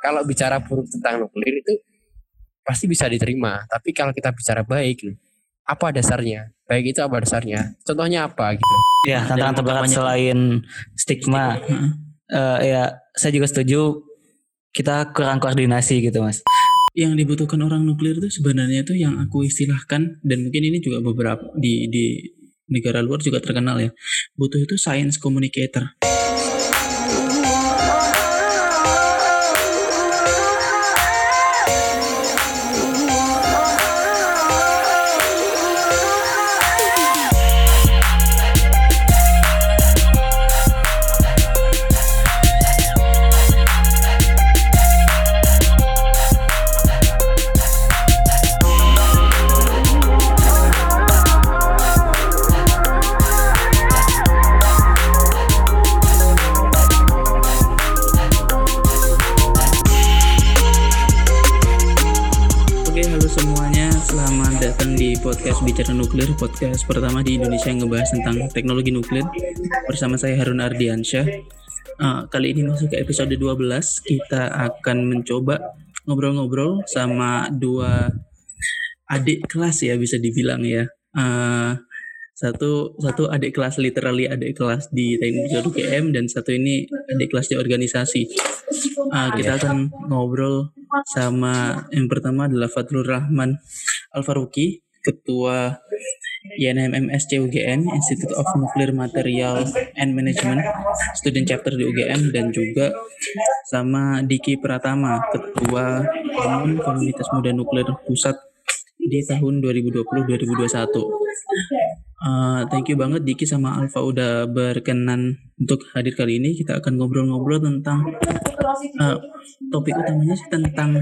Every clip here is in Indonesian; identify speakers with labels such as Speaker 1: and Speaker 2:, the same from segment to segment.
Speaker 1: kalau bicara buruk tentang nuklir itu pasti bisa diterima. Tapi kalau kita bicara baik, apa dasarnya? Baik itu apa dasarnya? Contohnya apa gitu?
Speaker 2: Ya, tantangan terberat selain stigma. Uh, ya, saya juga setuju kita kurang koordinasi gitu, Mas.
Speaker 3: Yang dibutuhkan orang nuklir itu sebenarnya itu yang aku istilahkan dan mungkin ini juga beberapa di di negara luar juga terkenal ya. Butuh itu science communicator. Bicara Nuklir, podcast pertama di Indonesia yang ngebahas tentang teknologi nuklir. Bersama saya Harun Ardiansyah. Uh, kali ini masuk ke episode 12, kita akan mencoba ngobrol-ngobrol sama dua adik kelas ya bisa dibilang ya. Uh, satu satu adik kelas literally adik kelas di teknik UGM dan satu ini adik kelas di organisasi. Uh, kita akan ngobrol sama yang pertama adalah Fatrul Rahman Al Faruqi Ketua INMMSC UGM Institute of Nuclear Material and Management Student Chapter di UGM dan juga sama Diki Pratama Ketua Umum Komunitas Muda Nuklir Pusat di tahun 2020-2021. Uh, thank you banget Diki sama Alfa udah berkenan untuk hadir kali ini. Kita akan ngobrol-ngobrol tentang uh, topik utamanya sih tentang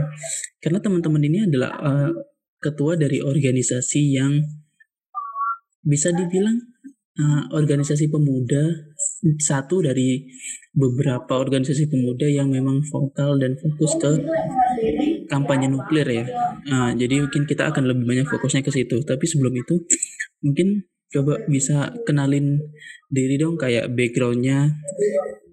Speaker 3: karena teman-teman ini adalah uh, ketua dari organisasi yang bisa dibilang uh, organisasi pemuda satu dari beberapa organisasi pemuda yang memang vokal dan fokus ke kampanye nuklir ya. Uh, jadi mungkin kita akan lebih banyak fokusnya ke situ. Tapi sebelum itu mungkin coba bisa kenalin diri dong kayak backgroundnya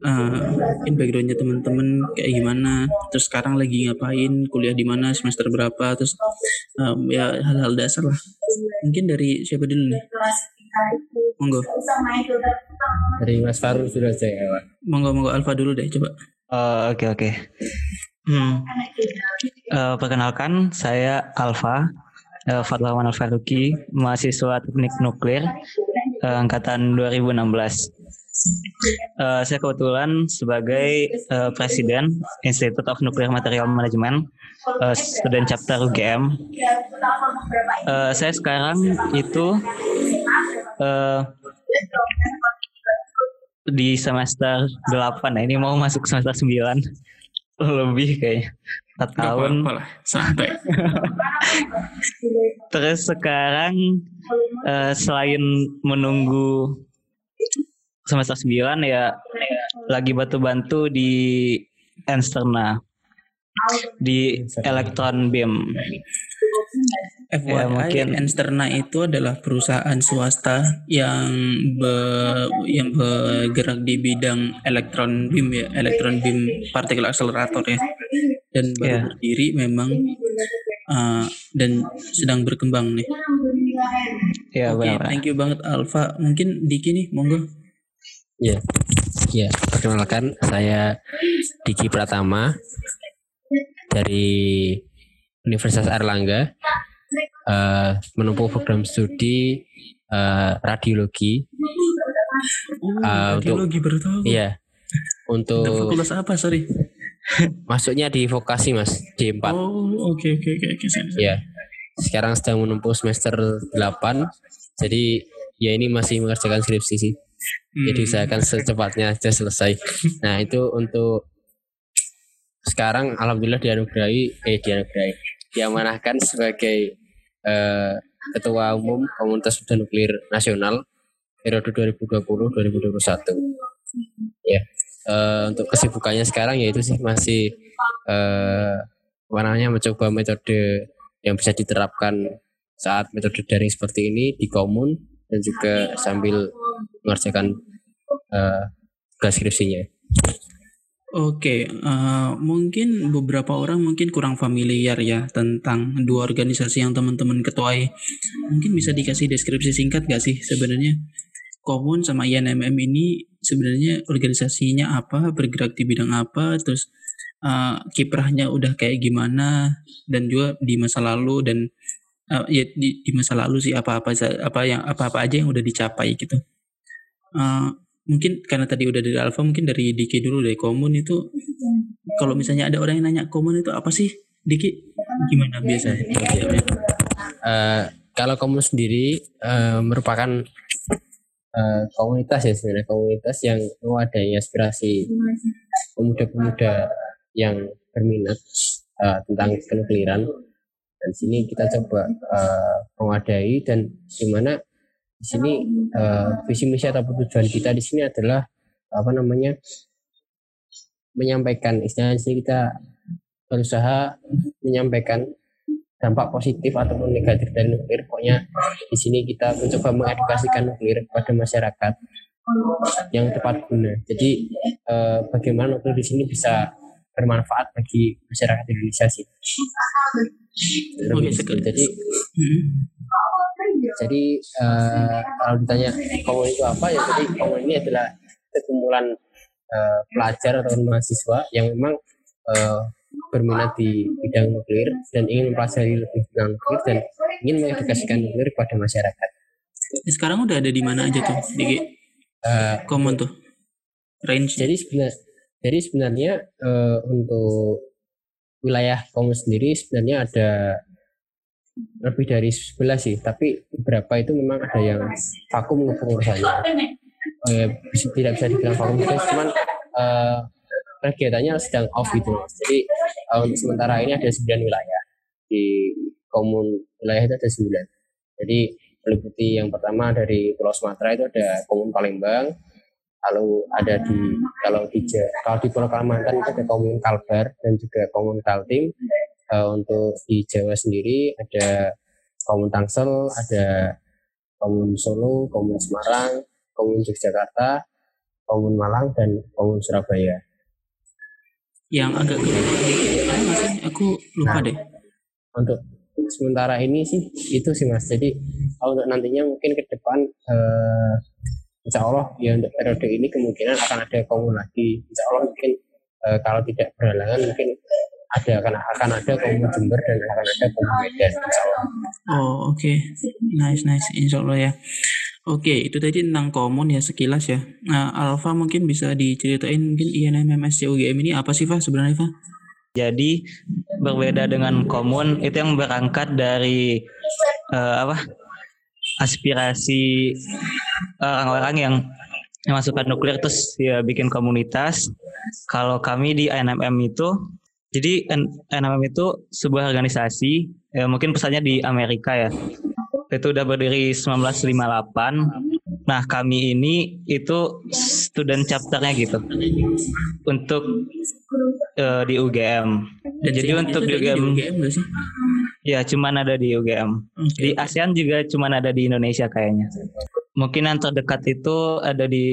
Speaker 3: uh, mungkin backgroundnya teman-teman kayak gimana terus sekarang lagi ngapain kuliah di mana semester berapa terus um, ya hal-hal dasar lah. Mungkin dari siapa dulu nih? Monggo.
Speaker 1: Dari Mas Faru sudah saya
Speaker 3: monggo monggo Alfa dulu deh coba.
Speaker 2: Oh, oke oke. Okay, okay. hmm. uh, perkenalkan saya Alfa uh, Fatlawan Al Faruqi, mahasiswa Teknik Nuklir uh, angkatan 2016. Uh, saya kebetulan sebagai uh, presiden Institute of Nuclear Material Management uh, student chapter UGM. Uh, saya sekarang itu uh, di semester 8 nah ini mau masuk semester 9 lebih kayaknya empat tahun.
Speaker 3: santai.
Speaker 2: Terus sekarang uh, selain menunggu semester 9 ya lagi bantu-bantu di Ensterna di elektron beam
Speaker 3: FYI, ya, mungkin Ensterna itu adalah perusahaan swasta yang be, yang bergerak di bidang elektron beam ya, elektron beam partikel accelerator ya. Dan baru yeah. berdiri memang uh, dan sedang berkembang nih.
Speaker 2: Ya, yeah, Oke, okay,
Speaker 3: thank you banget Alfa. Mungkin Diki nih, monggo.
Speaker 1: Ya. Yeah. Ya, yeah. perkenalkan saya Diki Pratama dari Universitas Erlangga uh, menempuh program studi uh, radiologi.
Speaker 3: uh, radiologi untuk, baru tahu.
Speaker 1: Iya. Untuk
Speaker 3: fakultas apa, sorry?
Speaker 1: masuknya di vokasi, Mas, D4.
Speaker 3: Oh, oke okay, oke okay, oke okay.
Speaker 1: Iya. Sekarang sedang menempuh semester 8. Jadi ya ini masih mengerjakan skripsi sih. Hmm. Jadi saya akan secepatnya aja selesai. Nah, itu untuk sekarang alhamdulillah dianugerahi eh dianugerahi diamanahkan sebagai eh, ketua umum komunitas sudah nuklir nasional periode 2020-2021 ya eh, untuk kesibukannya sekarang yaitu sih masih eh, apa namanya mencoba metode yang bisa diterapkan saat metode daring seperti ini di komun dan juga sambil mengerjakan tugas skripsinya.
Speaker 3: Oke, uh, mungkin beberapa orang mungkin kurang familiar ya tentang dua organisasi yang teman-teman ketuai. Mungkin bisa dikasih deskripsi singkat gak sih sebenarnya Komun sama INMM ini sebenarnya organisasinya apa, bergerak di bidang apa, terus uh, kiprahnya udah kayak gimana, dan juga di masa lalu dan uh, ya di, di masa lalu sih apa-apa apa yang apa-apa aja yang udah dicapai gitu. Uh, mungkin karena tadi udah dari Alfa mungkin dari Diki dulu dari komun itu kalau misalnya ada orang yang nanya komun itu apa sih Diki? Gimana biasanya?
Speaker 1: Uh, kalau komun sendiri uh, merupakan uh, komunitas ya sebenarnya komunitas yang mewadai aspirasi pemuda-pemuda yang berminat uh, tentang kenukliran dan sini kita coba uh, mewadai dan di mana di sini uh, visi misi atau tujuan kita di sini adalah apa namanya menyampaikan. Istilahnya kita berusaha menyampaikan dampak positif ataupun negatif dari nuklir. Pokoknya di sini kita mencoba mengedukasikan nuklir kepada masyarakat yang tepat guna. Jadi eh, bagaimana nuklir di sini bisa bermanfaat bagi masyarakat Indonesia sih. Jadi hmm jadi uh, kalau ditanya komun itu apa ya jadi komun ini adalah sekumpulan uh, pelajar atau mahasiswa yang memang uh, berminat di bidang nuklir dan ingin mempelajari lebih tentang nuklir dan ingin mengedukasikan nuklir kepada masyarakat.
Speaker 3: Sekarang udah ada di mana aja tuh di uh, tuh range?
Speaker 1: Jadi sebenarnya jadi sebenarnya uh, untuk wilayah komun sendiri sebenarnya ada lebih dari 11 sih tapi beberapa itu memang ada yang vakum kepengurusannya eh, bisa, tidak bisa dibilang vakum juga cuman uh, kegiatannya sedang off gitu. Jadi untuk sementara ini ada 9 wilayah. Di komun wilayah itu ada 9 jadi meliputi yang pertama dari Pulau Sumatera itu ada komun Palembang lalu ada di kalau di kalau di Pulau Kalimantan itu ada komun Kalbar dan juga komun Kaltim uh, untuk di Jawa sendiri ada Komun Tangsel, ada Komun Solo, Komun Semarang, Komun Yogyakarta, Komun Malang, dan Komun Surabaya.
Speaker 3: Yang agak? Aku lupa nah, deh.
Speaker 1: Untuk sementara ini sih itu sih mas. Jadi kalau untuk nantinya mungkin ke depan uh, Insya Allah ya untuk periode ini kemungkinan akan ada komun lagi. Insya Allah mungkin uh, kalau tidak berhalangan mungkin ada akan akan ada kaum Jember dan akan ada kaum Medan
Speaker 3: Oh oke okay. nice nice insya Allah ya Oke okay, itu tadi tentang komun ya sekilas ya Nah Alfa mungkin bisa diceritain mungkin INMMS UGM ini apa sih Fa sebenarnya Fa?
Speaker 2: Jadi berbeda dengan komun itu yang berangkat dari uh, apa aspirasi orang-orang yang yang masukkan nuklir terus ya bikin komunitas. Kalau kami di INMM itu jadi NMM itu sebuah organisasi, ya mungkin pesannya di Amerika ya. Itu udah berdiri 1958. Nah, kami ini itu student chapternya gitu. Untuk uh, di UGM. Dan jadi untuk di UGM, di UGM sih? Ya, cuman ada di UGM. Okay. Di ASEAN juga cuman ada di Indonesia kayaknya. Mungkin yang terdekat itu ada di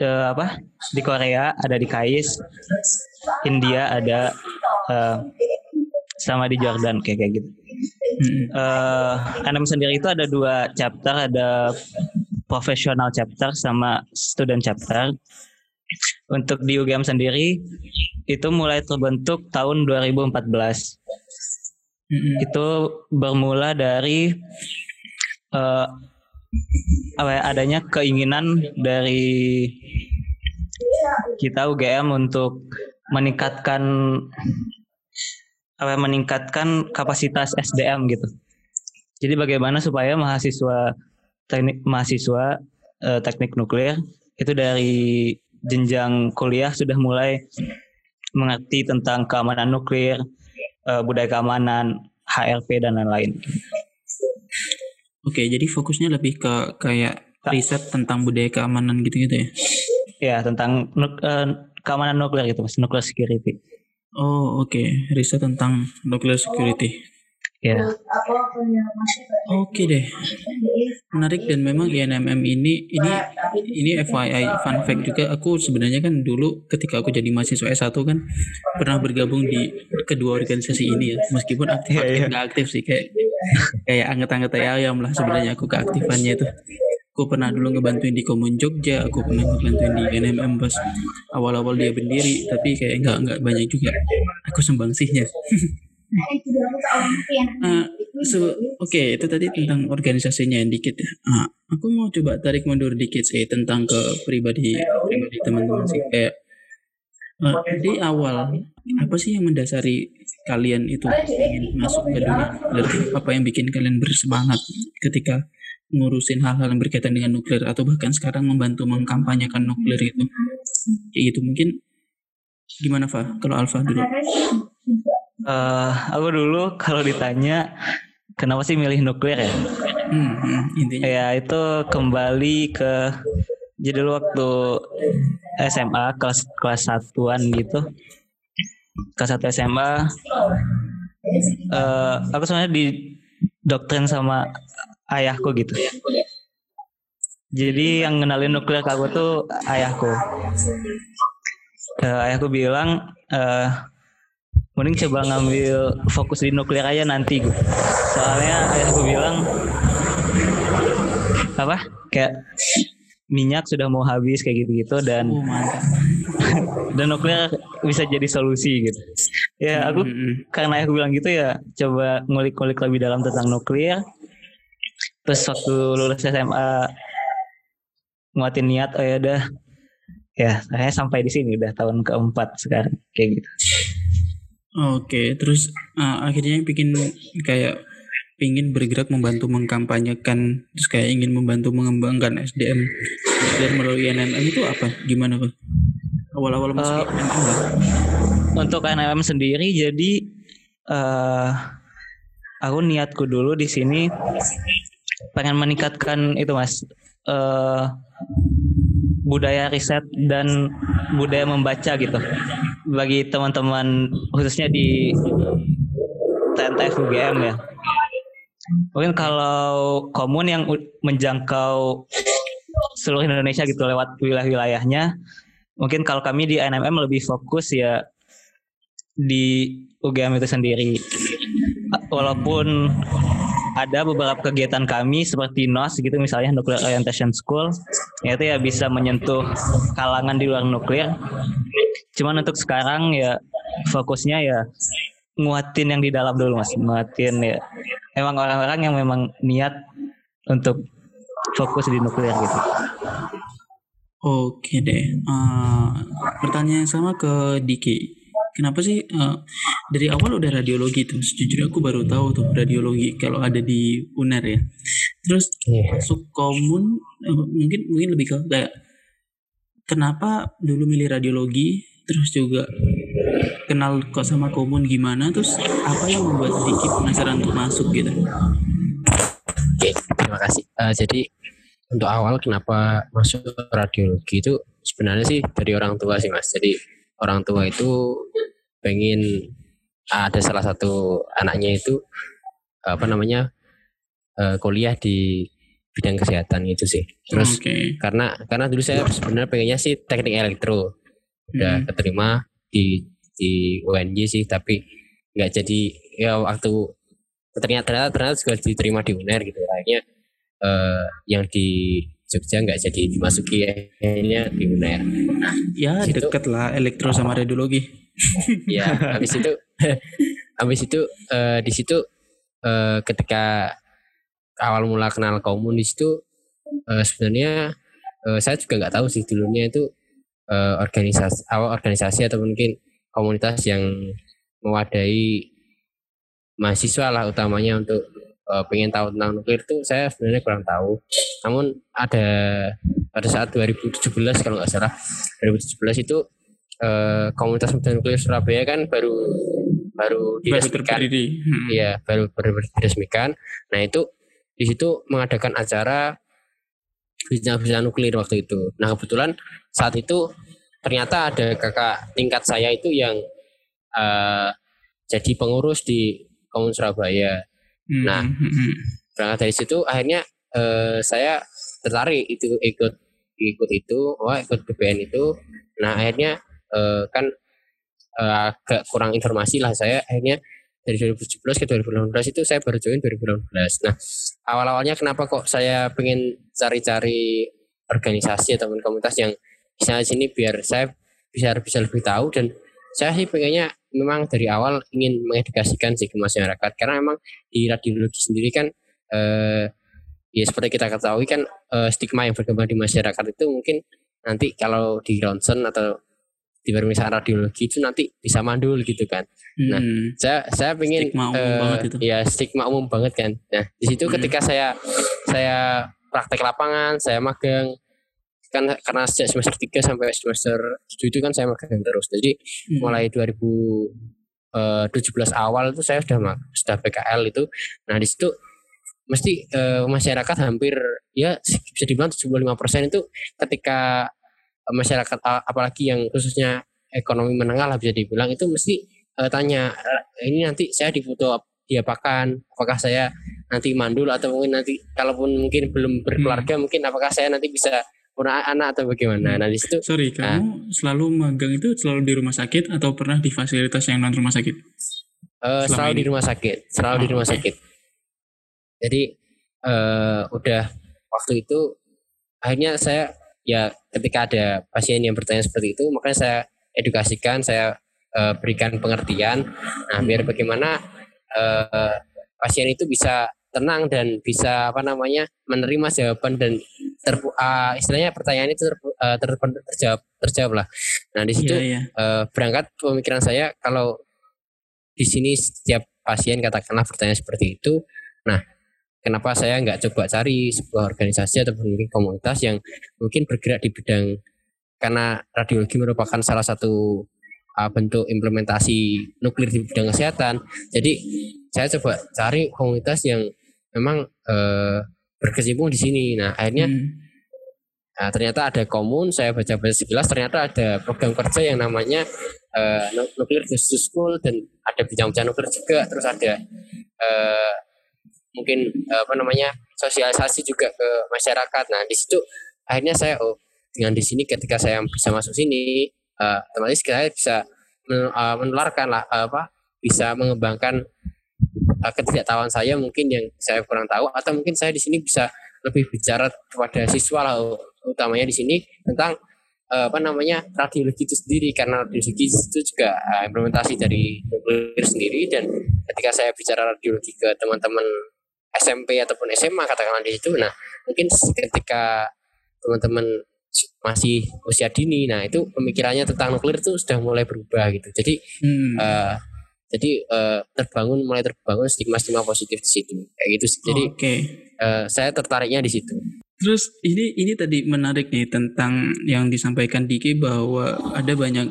Speaker 2: uh, apa? Di Korea, ada di KAIS. India ada uh, sama di Jordan kayak kayak gitu. Hmm. Uh, Anam sendiri itu ada dua chapter, ada profesional chapter sama student chapter. Untuk di UGM sendiri itu mulai terbentuk tahun 2014. Hmm. Itu bermula dari uh, adanya keinginan dari kita UGM untuk meningkatkan apa meningkatkan kapasitas SDM gitu. Jadi bagaimana supaya mahasiswa teknik mahasiswa eh, teknik nuklir itu dari jenjang kuliah sudah mulai mengerti tentang keamanan nuklir, eh, budaya keamanan, HRP dan lain-lain.
Speaker 3: Oke, jadi fokusnya lebih ke kayak riset tentang budaya keamanan gitu-gitu ya?
Speaker 2: Ya, tentang uh, keamanan nuklir gitu mas, nuclear security.
Speaker 3: Oh oke, okay. riset tentang nuclear security.
Speaker 2: Ya.
Speaker 3: Oke deh, menarik dan memang INMM ini ini ini FYI fun fact juga. Aku sebenarnya kan dulu ketika aku jadi mahasiswa S1 kan pernah bergabung di kedua organisasi ini ya. Meskipun aktif
Speaker 2: Iya, iya.
Speaker 3: nggak aktif sih kayak kayak anget-anget ayam lah sebenarnya aku keaktifannya itu. Aku pernah dulu ngebantuin di Komun Jogja aku pernah ngebantuin di NMM pas awal-awal dia berdiri tapi kayak nggak nggak banyak juga aku sumbangsihnya Ah, so, Oke, itu tadi tentang organisasinya yang dikit ya. Ah, aku mau coba tarik mundur dikit sih tentang ke pribadi pribadi teman-teman sih kayak eh, di awal apa sih yang mendasari kalian itu ingin masuk ke dunia nuklir? Apa yang bikin kalian bersemangat ketika ngurusin hal-hal yang berkaitan dengan nuklir atau bahkan sekarang membantu mengkampanyekan nuklir itu? Kayak gitu mungkin gimana Fa? Kalau Alfa dulu.
Speaker 2: Eh, aku dulu kalau ditanya kenapa sih milih nuklir ya?
Speaker 3: Hmm, hmm, intinya.
Speaker 2: Ya itu kembali ke jadi dulu waktu SMA kelas kelas satuan gitu. Kelas satu SMA eh aku sebenarnya di doktrin sama ayahku gitu. Jadi yang ngenalin nuklir ke aku tuh ayahku. Eh, ayahku bilang eh mending coba ngambil fokus di nuklir aja nanti gitu. Soalnya ayahku bilang apa kayak minyak sudah mau habis kayak gitu-gitu dan
Speaker 3: Oh,
Speaker 2: dan nuklir bisa jadi solusi gitu. Ya aku
Speaker 3: Hmm, hmm.
Speaker 2: karena aku bilang gitu ya coba ngulik-ngulik lebih dalam tentang nuklir. Terus waktu lulus SMA nguatin niat oh ya udah ya akhirnya sampai di sini udah tahun keempat sekarang kayak gitu.
Speaker 3: Oke, terus uh, akhirnya bikin kayak ingin bergerak membantu mengkampanyekan, terus kayak ingin membantu mengembangkan SDM dan melalui NMM itu apa? Gimana Pak? Awal-awal masuk
Speaker 2: Eh,
Speaker 3: NMM.
Speaker 2: Untuk NMM sendiri jadi eh aku niatku dulu di sini pengen meningkatkan itu mas eh budaya riset dan budaya membaca gitu bagi teman-teman khususnya di TNTF UGM ya. Mungkin kalau komun yang menjangkau seluruh Indonesia gitu lewat wilayah-wilayahnya mungkin kalau kami di NMM lebih fokus ya di UGM itu sendiri. Walaupun ada beberapa kegiatan kami seperti NOS gitu misalnya Nuclear Orientation School ya itu ya bisa menyentuh kalangan di luar nuklir cuman untuk sekarang ya fokusnya ya nguatin yang di dalam dulu mas nguatin ya emang orang-orang yang memang niat untuk fokus di nuklir gitu
Speaker 3: Oke deh. Uh, pertanyaan yang sama ke Diki. Kenapa sih uh, dari awal udah radiologi tuh? Sejujurnya aku baru tahu tuh radiologi kalau ada di UNER ya. Terus
Speaker 1: Iya.
Speaker 3: masuk komun eh, mungkin mungkin lebih ke kayak kenapa dulu milih radiologi terus juga kenal kok sama komun gimana terus apa yang membuat Diki penasaran untuk masuk gitu
Speaker 1: Oke, terima kasih. Eh, jadi untuk awal kenapa masuk radiologi itu sebenarnya sih dari orang tua sih mas. Jadi orang tua itu pengen ada salah satu anaknya itu apa namanya eh, kuliah di bidang kesehatan itu sih. Terus
Speaker 3: oke
Speaker 1: karena karena dulu saya sebenarnya pengennya sih teknik elektro udah
Speaker 3: Hmm.
Speaker 1: keterima di di UNJ sih tapi nggak jadi ya waktu ternyata ternyata, ternyata juga diterima di UNER gitu akhirnya eh, yang di Jogja nggak jadi dimasuki akhirnya di UNER
Speaker 3: ya
Speaker 1: Situ.
Speaker 3: deket lah elektro sama radiologi
Speaker 1: ya habis itu habis itu eh, di situ eh, ketika awal mula kenal komunis itu eh, sebenarnya eh, saya juga nggak tahu sih dulunya itu eh, organisasi awal organisasi atau mungkin komunitas yang mewadai mahasiswa lah utamanya untuk eh, pengen tahu tentang nuklir itu saya sebenarnya kurang tahu namun ada pada saat 2017 kalau nggak salah 2017 itu eh, komunitas muda nuklir Surabaya kan baru baru diresmikan
Speaker 3: Hmm.
Speaker 1: Iya, baru baru diresmikan. Nah, itu di situ mengadakan acara bincang-bincang nuklir waktu itu. Nah, kebetulan saat itu ternyata ada kakak tingkat saya itu yang eh, jadi pengurus di Komun Surabaya.
Speaker 3: Hmm,
Speaker 1: Nah,
Speaker 3: hmm, hmm.
Speaker 1: berangkat dari situ akhirnya eh, saya tertarik itu ikut ikut itu wah ikut BPN itu nah akhirnya eh, kan eh, agak kurang informasi lah saya akhirnya dari 2017 ke 2018 itu saya baru join 2018 nah awal awalnya kenapa kok saya pengen cari-cari organisasi ataupun komunitas yang di sini biar saya bisa bisa lebih tahu? Dan saya sih pengennya memang dari awal ingin mengedukasikan sih ke masyarakat. Karena memang di radiologi sendiri kan eh, ya seperti kita ketahui kan eh, stigma yang berkembang di masyarakat itu mungkin nanti kalau di ronsen atau di pemeriksaan radiologi itu nanti bisa mandul gitu kan. Nah,
Speaker 3: Hmm.
Speaker 1: Saya saya pengen
Speaker 3: Stigma umum
Speaker 1: eh,
Speaker 3: banget itu.
Speaker 1: ya stigma umum banget kan. Nah, di situ
Speaker 3: Hmm.
Speaker 1: ketika saya saya praktek lapangan, saya magang kan karena sejak semester 3 sampai semester 7 itu kan saya magang terus. Jadi
Speaker 3: Hmm.
Speaker 1: mulai 2017 awal itu saya sudah sudah PKL itu. Nah di situ mesti eh, masyarakat hampir ya bisa dibilang 75% itu ketika eh, masyarakat apalagi yang khususnya ekonomi menengah lah bisa dibilang itu mesti eh, tanya "Eh, ini nanti saya difoto ap- diapakan apakah saya nanti mandul atau mungkin nanti kalaupun mungkin belum berkeluarga mungkin apakah saya nanti bisa punya anak atau bagaimana nah di situ
Speaker 3: Sorry, kamu selalu magang itu selalu di rumah sakit atau pernah di fasilitas yang non rumah sakit? Selama
Speaker 1: selalu
Speaker 3: ini?
Speaker 1: di rumah sakit, selalu di
Speaker 3: Oh,
Speaker 1: rumah
Speaker 3: oke.
Speaker 1: sakit. Jadi eh udah waktu itu akhirnya saya ya ketika ada pasien yang bertanya seperti itu, makanya saya edukasikan, saya eh, berikan pengertian. Nah, biar bagaimana eh, pasien itu bisa tenang dan bisa apa namanya menerima jawaban dan ter, ah, istilahnya pertanyaan itu ter, eh, ter- terjawab terjawab lah. Nah di situ
Speaker 3: Iya, iya.
Speaker 1: eh, berangkat pemikiran saya kalau di sini setiap pasien katakanlah bertanya seperti itu, nah kenapa saya nggak coba cari sebuah organisasi atau mungkin komunitas yang mungkin bergerak di bidang karena radiologi merupakan salah satu uh, bentuk implementasi nuklir di bidang kesehatan. Jadi saya coba cari komunitas yang memang eh, berkecimpung di sini. Nah akhirnya
Speaker 3: Hmm.
Speaker 1: Nah, ternyata ada komun, saya baca-baca sekilas, ternyata ada program kerja yang namanya eh, Nu- Nuclear Justice School dan ada bincang-bincang nuklir juga, terus ada eh, mungkin eh, apa namanya sosialisasi juga ke masyarakat. Nah, di situ akhirnya saya oh dengan di sini ketika saya bisa masuk sini, eh, otomatis saya bisa eh, menularkan lah eh, apa bisa mengembangkan eh, ketidaktahuan saya mungkin yang saya kurang tahu atau mungkin saya di sini bisa lebih bicara kepada siswa lah utamanya di sini tentang eh, apa namanya radiologi itu sendiri karena radiologi itu juga eh, implementasi dari nuklir sendiri dan ketika saya bicara radiologi ke teman-teman SMP ataupun SMA katakanlah di situ nah mungkin ketika teman-teman masih usia dini nah itu pemikirannya tentang nuklir itu sudah mulai berubah gitu. Jadi
Speaker 3: Hmm.
Speaker 1: eh, jadi eh, terbangun mulai terbangun stigma-stigma positif di situ. Kayak gitu jadi
Speaker 3: Oke.
Speaker 1: eh, saya tertariknya di situ.
Speaker 3: Terus ini ini tadi menarik nih tentang yang disampaikan Diki bahwa ada banyak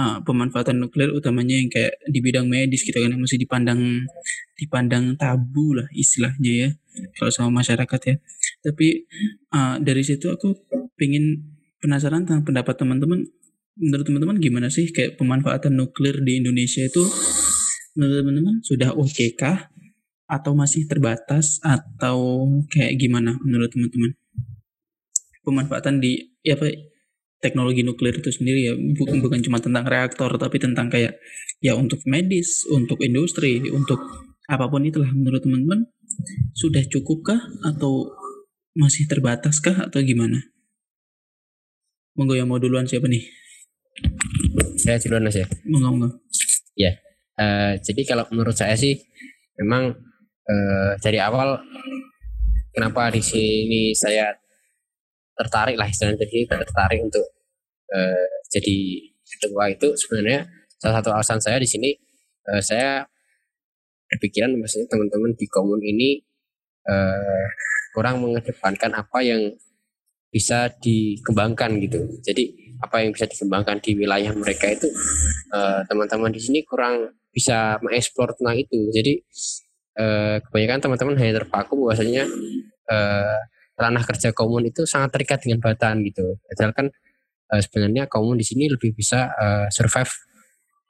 Speaker 3: uh, pemanfaatan nuklir utamanya yang kayak di bidang medis gitu kan yang masih dipandang dipandang tabu lah istilahnya ya kalau sama masyarakat ya. Tapi uh, dari situ aku pengen penasaran tentang pendapat teman-teman. Menurut teman-teman gimana sih kayak pemanfaatan nuklir di Indonesia itu menurut teman-teman sudah oke kah atau masih terbatas atau kayak gimana menurut teman-teman pemanfaatan di ya apa teknologi nuklir itu sendiri ya bukan bukan cuma tentang reaktor tapi tentang kayak ya untuk medis untuk industri untuk apa pun itulah. Menurut teman-teman sudah cukupkah atau masih terbatas-kah atau gimana? Monggo yang mau duluan siapa nih?
Speaker 1: Saya duluan aja
Speaker 3: monggo monggo.
Speaker 1: Eh, jadi kalau menurut saya sih memang eh, dari awal kenapa di sini saya tertarik lah istilahnya jadi tertarik untuk eh, jadi ketua itu sebenarnya salah satu alasan saya di sini eh, saya berpikiran maksudnya teman-teman di komun ini eh, kurang mengedepankan apa yang bisa dikembangkan gitu jadi apa yang bisa dikembangkan di wilayah mereka itu teman-teman di sini kurang bisa mengeksplor tentang itu. Jadi eh, kebanyakan teman-teman hanya terpaku bahwasanya eh, ranah kerja komun itu sangat terikat dengan batan gitu. Padahal kan eh, sebenarnya komun di sini lebih bisa eh, survive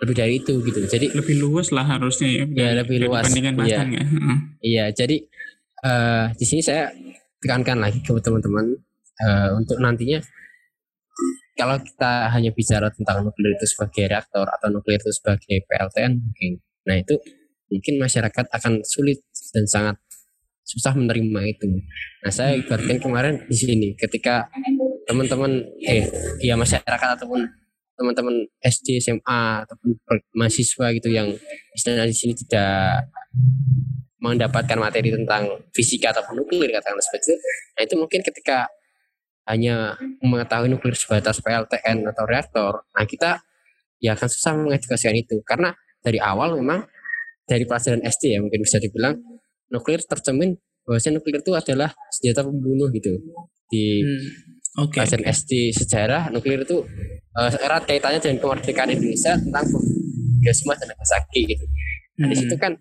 Speaker 1: lebih dari itu gitu. Jadi
Speaker 3: lebih luas lah harusnya ya.
Speaker 1: Ya, lebih luas.
Speaker 3: Dibandingkan
Speaker 1: Iya.
Speaker 3: batang ya.
Speaker 1: Iya, jadi eh di sini saya tekankan lagi ke teman-teman eh, untuk nantinya kalau kita hanya bicara tentang nuklir itu sebagai reaktor atau nuklir itu sebagai PLTN mungkin, nah itu mungkin masyarakat akan sulit dan sangat susah menerima itu. Nah saya ibaratkan kemarin di sini ketika teman-teman eh ya masyarakat ataupun teman-teman SD, SMA ataupun mahasiswa gitu yang istilahnya di sini tidak mendapatkan materi tentang fisika ataupun nuklir katakanlah seperti itu. Nah itu mungkin ketika hanya mengetahui nuklir sebatas PLTN atau reaktor, nah kita ya akan susah mengedukasikan itu karena dari awal memang dari pelajaran SD ya mungkin bisa dibilang nuklir tercermin bahwasanya nuklir itu adalah senjata pembunuh gitu di
Speaker 3: Hmm. Oke.
Speaker 1: pelajaran SD sejarah nuklir itu eh, erat kaitannya dengan kemerdekaan Indonesia tentang Hiroshima dan Nagasaki gitu. Nah, di
Speaker 3: Hmm.
Speaker 1: situ kan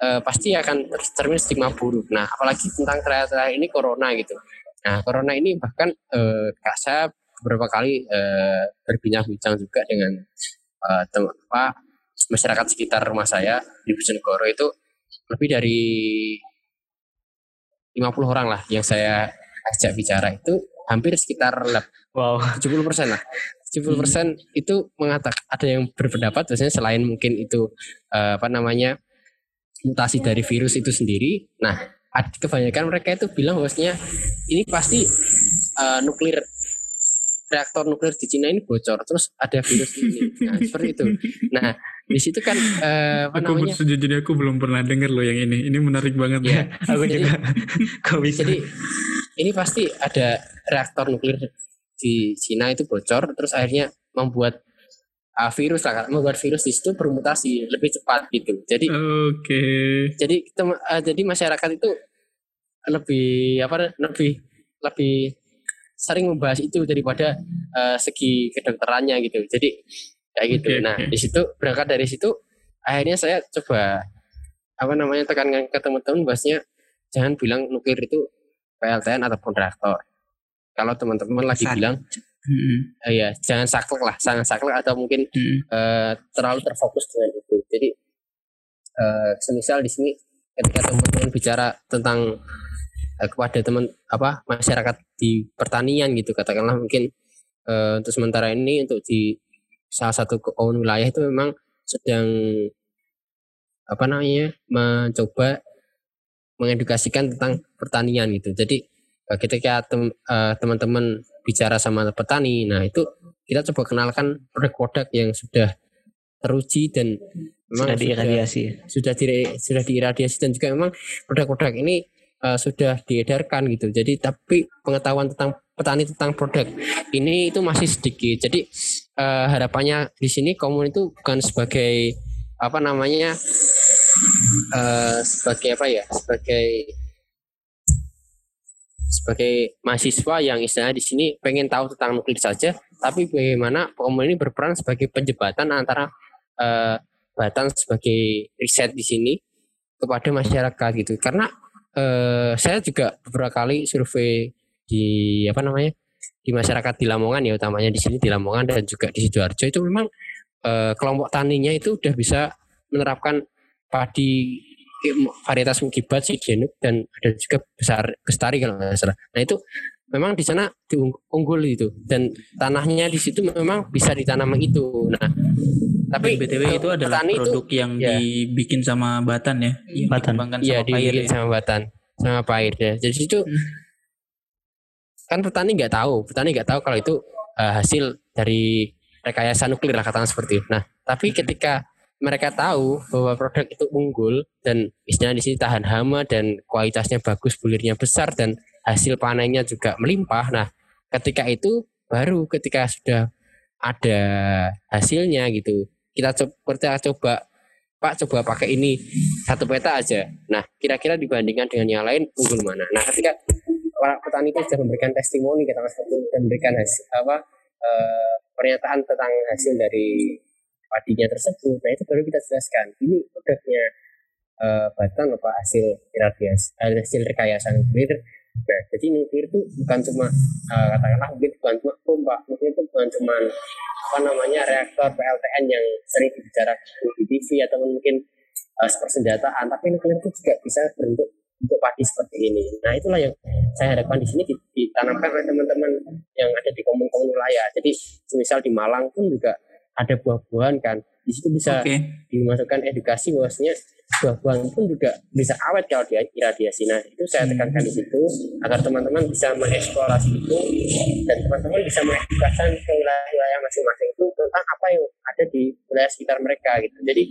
Speaker 1: eh, pasti akan tercermin stigma buruk. Nah, apalagi tentang terakhir ini corona gitu. Nah, corona ini bahkan eh, kak saya beberapa kali eh, berbincang-bincang juga dengan eh, tem- apa, masyarakat sekitar rumah saya di Bojonegoro itu lebih dari 50 orang lah yang saya ajak bicara itu hampir sekitar
Speaker 2: Wow.
Speaker 1: 70 persen lah. 70 persen itu mengatakan ada yang berpendapat biasanya selain mungkin itu eh, apa namanya mutasi dari virus itu sendiri. Nah, kebanyakan mereka itu bilang bahwasanya ini pasti eh, nuklir reaktor nuklir di Cina ini bocor terus ada virus ini. Nah, seperti itu. Nah, di situ kan eh, apa
Speaker 3: Aku
Speaker 1: namanya?
Speaker 3: sejujurnya aku belum pernah dengar loh yang ini. Ini menarik banget
Speaker 1: Ya,
Speaker 2: Aku
Speaker 1: Jadi-
Speaker 2: juga. Kok bisa?
Speaker 1: Jadi ini pasti ada reaktor nuklir di Cina itu bocor terus akhirnya membuat uh, virus lah membuat virus di situ bermutasi lebih cepat gitu. Jadi
Speaker 3: Oke.
Speaker 1: jadi tem- uh, jadi masyarakat itu lebih apa lebih lebih sering membahas itu daripada uh, segi kedokterannya gitu. Jadi kayak gitu.
Speaker 3: Oke,
Speaker 1: nah,
Speaker 3: oke.
Speaker 1: di situ berangkat dari situ akhirnya saya coba apa namanya tekankan ke teman-teman bahwasanya jangan bilang nuklir itu PLTN ataupun reaktor. Kalau teman-teman lagi
Speaker 2: Sak-
Speaker 1: bilang
Speaker 3: Hmm.
Speaker 1: eh, ya jangan saklek lah, jangan saklek atau mungkin
Speaker 3: Hmm.
Speaker 1: eh, terlalu terfokus dengan itu. Jadi eh, semisal di sini ketika teman-teman bicara tentang kepada teman apa masyarakat di pertanian gitu katakanlah mungkin eh, untuk sementara ini untuk di salah satu keon wilayah itu memang sedang apa namanya mencoba mengedukasikan tentang pertanian gitu. Jadi eh, ketika tem- eh, teman-teman bicara sama petani, nah itu kita coba kenalkan produk-produk yang sudah teruji dan
Speaker 2: Sudah diiradiasi.
Speaker 1: sudah di sudah diiradiasi dan juga memang produk-produk ini eh, sudah diedarkan gitu. Jadi tapi pengetahuan tentang petani tentang produk ini itu masih sedikit. Jadi eh, harapannya di sini komun itu bukan sebagai apa namanya eh, sebagai apa ya sebagai sebagai mahasiswa yang istilahnya di sini pengen tahu tentang nuklir saja, tapi bagaimana komun ini berperan sebagai penjembatan antara eh, Batan sebagai riset di sini kepada masyarakat gitu karena eh, saya juga beberapa kali survei di apa namanya di masyarakat di Lamongan ya utamanya di sini di Lamongan dan juga di sidoarjo. Itu memang eh, kelompok taninya itu udah bisa menerapkan padi varietas mukibat sigenuk dan ada juga besar bestari kalau nggak salah. Nah itu memang di sana diunggul itu. Dan tanahnya di situ memang bisa ditanam itu. Nah tapi
Speaker 3: BTW itu adalah produk yang
Speaker 1: ya.
Speaker 3: dibikin sama Batan ya.
Speaker 2: Batan.
Speaker 1: Iya dibikin
Speaker 3: ya.
Speaker 1: sama batan sama pair ya. Jadi itu
Speaker 3: Hmm.
Speaker 1: kan petani nggak tahu, petani nggak tahu kalau itu eh, hasil dari rekayasa nuklir lah katakan seperti itu. Nah, tapi ketika mereka tahu bahwa produk itu unggul dan istilahnya di sini tahan hama dan kualitasnya bagus, bulirnya besar dan hasil panennya juga melimpah. Nah, ketika itu baru ketika sudah ada hasilnya gitu, kita coba coba Pak coba pakai ini satu peta aja. Nah, kira-kira dibandingkan dengan yang lain unggul mana? Nah, ketika para petani itu sudah memberikan testimoni kita seperti itu dan memberikan hasil apa eh, pernyataan tentang hasil dari padinya tersebut. Nah, itu baru kita jelaskan. Ini produknya eh, Batan apa hasil iradiasi, eh, hasil rekayasa nuklir Nah, jadi nuklir itu bukan cuma uh, katakanlah mungkin bukan cuma bom pak, nuklir itu bukan cuma apa namanya reaktor PLTN yang sering dibicarakan di TV atau mungkin uh, persenjataan, tapi nuklir itu juga bisa berbentuk untuk padi seperti ini. Nah itulah yang saya harapkan di sini ditanamkan oleh teman-teman yang ada di komun-komun wilayah. Jadi misal di Malang pun juga ada buah-buahan kan di situ bisa okay. dimasukkan edukasi bahwasanya buah-buahan pun juga bisa awet kalau dia iradiasi. Nah itu saya hmm. tekankan di situ agar teman-teman bisa mengeksplorasi itu dan teman-teman bisa mengedukasikan ke wilayah-wilayah masing-masing itu tentang apa yang ada di wilayah sekitar mereka gitu. Jadi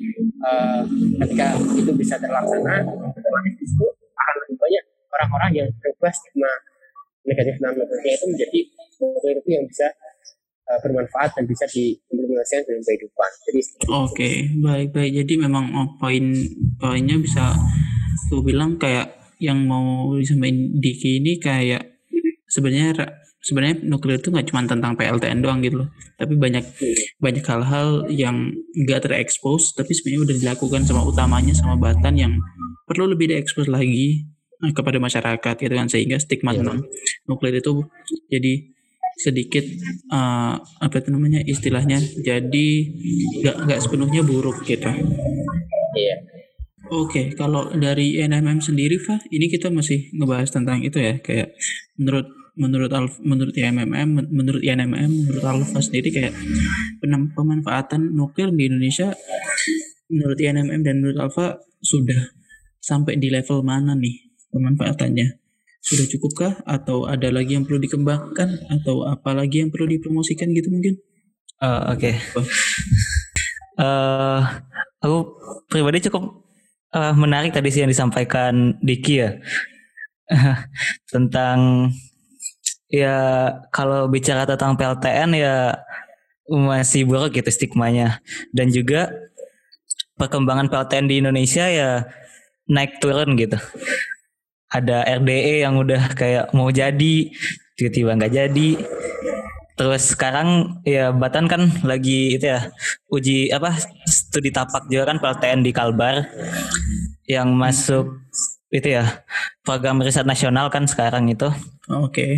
Speaker 1: uh, ketika itu bisa terlaksana, otomatis di situ akan lebih banyak orang-orang yang berubah stigma negatif tentang itu menjadi itu yang bisa uh, bermanfaat dan bisa diimplementasikan dalam kehidupan. Jadi
Speaker 3: Oke, okay, baik baik. Jadi memang oh, poin poinnya bisa tuh bilang kayak yang mau disampaikan Diki ini kayak sebenarnya sebenarnya nuklir itu nggak cuma tentang PLTN doang gitu loh tapi banyak banyak hal-hal yang nggak terekspos tapi sebenarnya udah dilakukan sama utamanya sama Batan yang perlu lebih diekspos lagi eh, kepada masyarakat gitu kan sehingga stigma yeah. tentang nuklir itu jadi sedikit uh, apa itu namanya istilahnya jadi nggak nggak sepenuhnya buruk gitu.
Speaker 1: Iya.
Speaker 3: Oke, okay, kalau dari NMM sendiri, Fa, ini kita masih ngebahas tentang itu ya, kayak menurut menurut Alf, menurut IMMM, menurut INMM, menurut Alfa sendiri kayak pemanfaatan nuklir di Indonesia menurut INMM dan menurut Alfa sudah sampai di level mana nih pemanfaatannya? sudah cukupkah atau ada lagi yang perlu dikembangkan atau apa lagi yang perlu dipromosikan gitu mungkin?
Speaker 2: Uh, Oke. Okay. Uh, aku pribadi cukup uh, menarik tadi sih yang disampaikan Diki ya. Tentang ya kalau bicara tentang PLTN ya masih buruk gitu stigmanya. Dan juga perkembangan PLTN di Indonesia ya naik turun gitu. Ada RDE yang udah kayak mau jadi tiba-tiba nggak jadi terus sekarang ya Batan kan lagi itu ya uji apa studi tapak juga kan PLTN di Kalbar. Yang masuk itu ya program riset nasional kan sekarang itu.
Speaker 3: Oke. Okay.